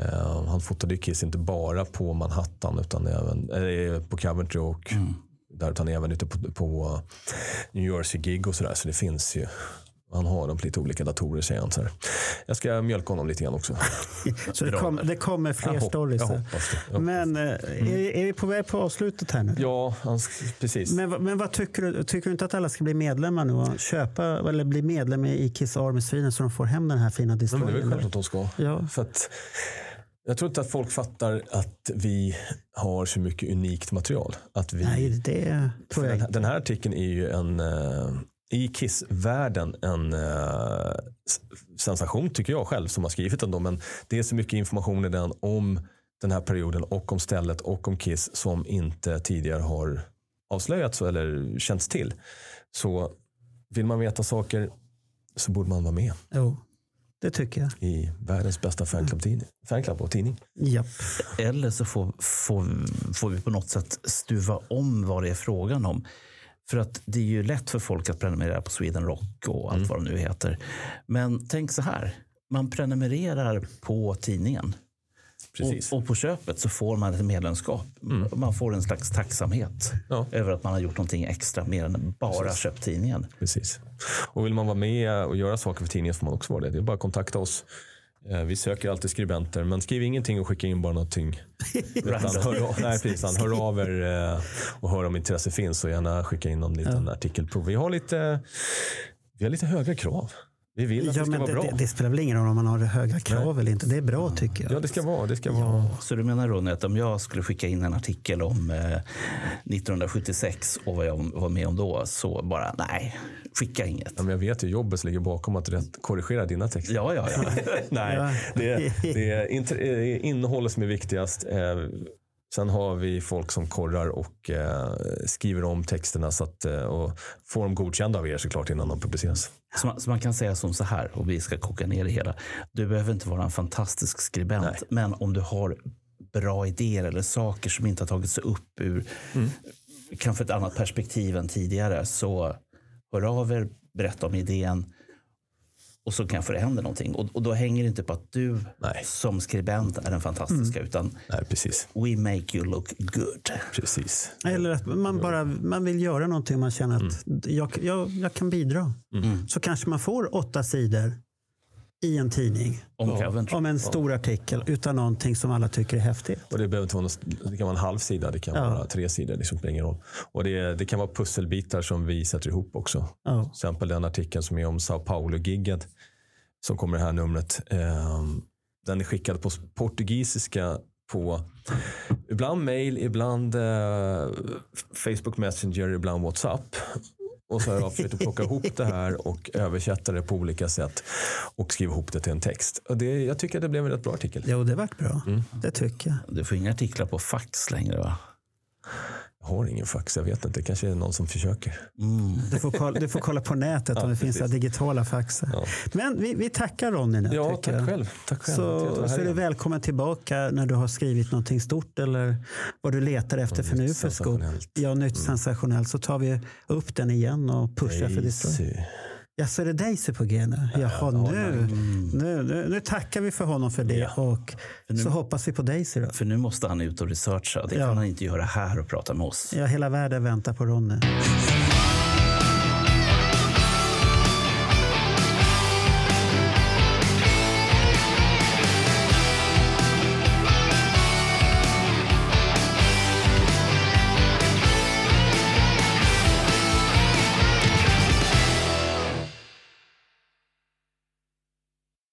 Eh, han fotade ju Kiss inte bara på Manhattan utan även eh, på Coventry och där utan även ute på, på New Jersey-gig och sådär. Så det finns ju. Han har dem på lite olika datorer säger han. Så här. Jag ska mjölka honom lite grann också. Så det, kom, det kommer fler Jag stories. jag här. hoppas det. Jag Men eh, är, är vi på väg på avslutet här nu? Ja, precis. Men, vad- men vad tycker du? Tycker du inte att alla ska bli medlemmar nu och köpa eller bli medlem i Kiss Army Sweden så de får hem den här fina Men det är väl klart att de ska. Ja. För att, jag tror inte att folk fattar att vi har så mycket unikt material. Att vi, Nej, det tror jag den, inte. den här artikeln är ju en, eh, i Kiss-världen en eh, sensation tycker jag själv som har skrivit den. Då, men det är så mycket information i den om den här perioden och om stället och om Kiss som inte tidigare har avslöjats eller känts till. Så vill man veta saker så borde man vara med Jo, det tycker jag. i världens bästa fanclub-tidning. Fanclub och tidning. Japp. Eller så får, får, får vi på något sätt stuva om vad det är frågan om. För att det är ju lätt för folk att prenumerera på Sweden Rock och allt vad det nu heter. Men tänk så här. Man prenumererar på tidningen. Precis. Och, och på köpet så får man ett medlemskap. Man får en slags tacksamhet Ja. över att man har gjort någonting extra mer än bara köpt tidningen. Precis. Och vill man vara med och göra saker för tidningen får man också vara det. Det är bara att kontakta oss. Eh, Vi söker alltid skribenter, men skriv ingenting och skicka in bara någonting. Utan hör, av- nej, precis, han, hör av er eh, och hör om intresse finns och gärna skicka in någon liten artikelprov. Vi har lite, vi har lite höga krav. Vi vill att Ja, det ska men vara det, bra. det, det spelar väl ingen roll om man har höga krav eller inte. Det är bra tycker jag. Ja, det ska vara. Det ska vara. Så du menar Ronny att om jag skulle skicka in en artikel om eh, 1976 och vad jag var med om då så bara nej, skicka inget. Ja, men jag vet ju jobbet som ligger bakom att rätt korrigera dina texter. Ja, ja, ja. Nej, det, det är eh, innehållet som är viktigast. Eh, Sen har vi folk som korrar och eh, skriver om texterna så att, eh, och får dem godkända av er såklart innan de publiceras. Så man, så man kan säga som så här, och vi ska koka ner det hela. Du behöver inte vara en fantastisk skribent, Nej. men om du har bra idéer eller saker som inte har tagits upp ur kanske ett annat perspektiv än tidigare, så hör av er, berätta om idén och så kanske det händer någonting. Och, och då hänger det inte på att du Nej. som skribent är den fantastiska, utan Nej, precis. we make you look good. precis. Eller att man bara man vill göra någonting man känner att jag, jag, jag kan bidra. Så kanske man får åtta sidor i en tidning Om Coventry. om en stor artikel utan någonting som alla tycker är häftigt. Och det, behöver inte vara någon, det kan vara en halv sida, det kan Ja. vara tre sidor. Det spelar ingen roll. Och det, det kan vara pusselbitar som vi sätter ihop också. Ja. Till exempel den artikeln som är om Sao Paulo-gigget som kommer i det här numret. Ehm, den är skickad på portugisiska på ibland mail, ibland eh, Facebook Messenger, ibland WhatsApp. Och så har jag försökt att plocka ihop det här och översätta det på olika sätt och skriva ihop det till en text. Och det, jag tycker att det blev en rätt bra artikel. Jo, det vart bra. Det tycker jag. Du får inga artiklar på fax längre va? Jag har ingen fax, jag vet inte. Det kanske är någon som försöker. Du får kolla, du får kolla på nätet om det finns precis. digitala faxar. Ja. Men vi, vi tackar Ronny nu. Ja, tack jag. själv. Tack själv. Så, så är du välkommen tillbaka när du har skrivit någonting stort eller vad du letar efter för nu för sensationellt. Ja, nytt sensationellt. Så tar vi upp den igen och pushar för ditt Ja, så är det Daisy på G nu? Jaha, nu, nu, nu, nu tackar vi för honom för det och så hoppas vi på Daisy då. För nu måste han ut och researcha. Det Ja. kan han inte göra här och prata med oss. Ja, hela världen väntar på Ronny.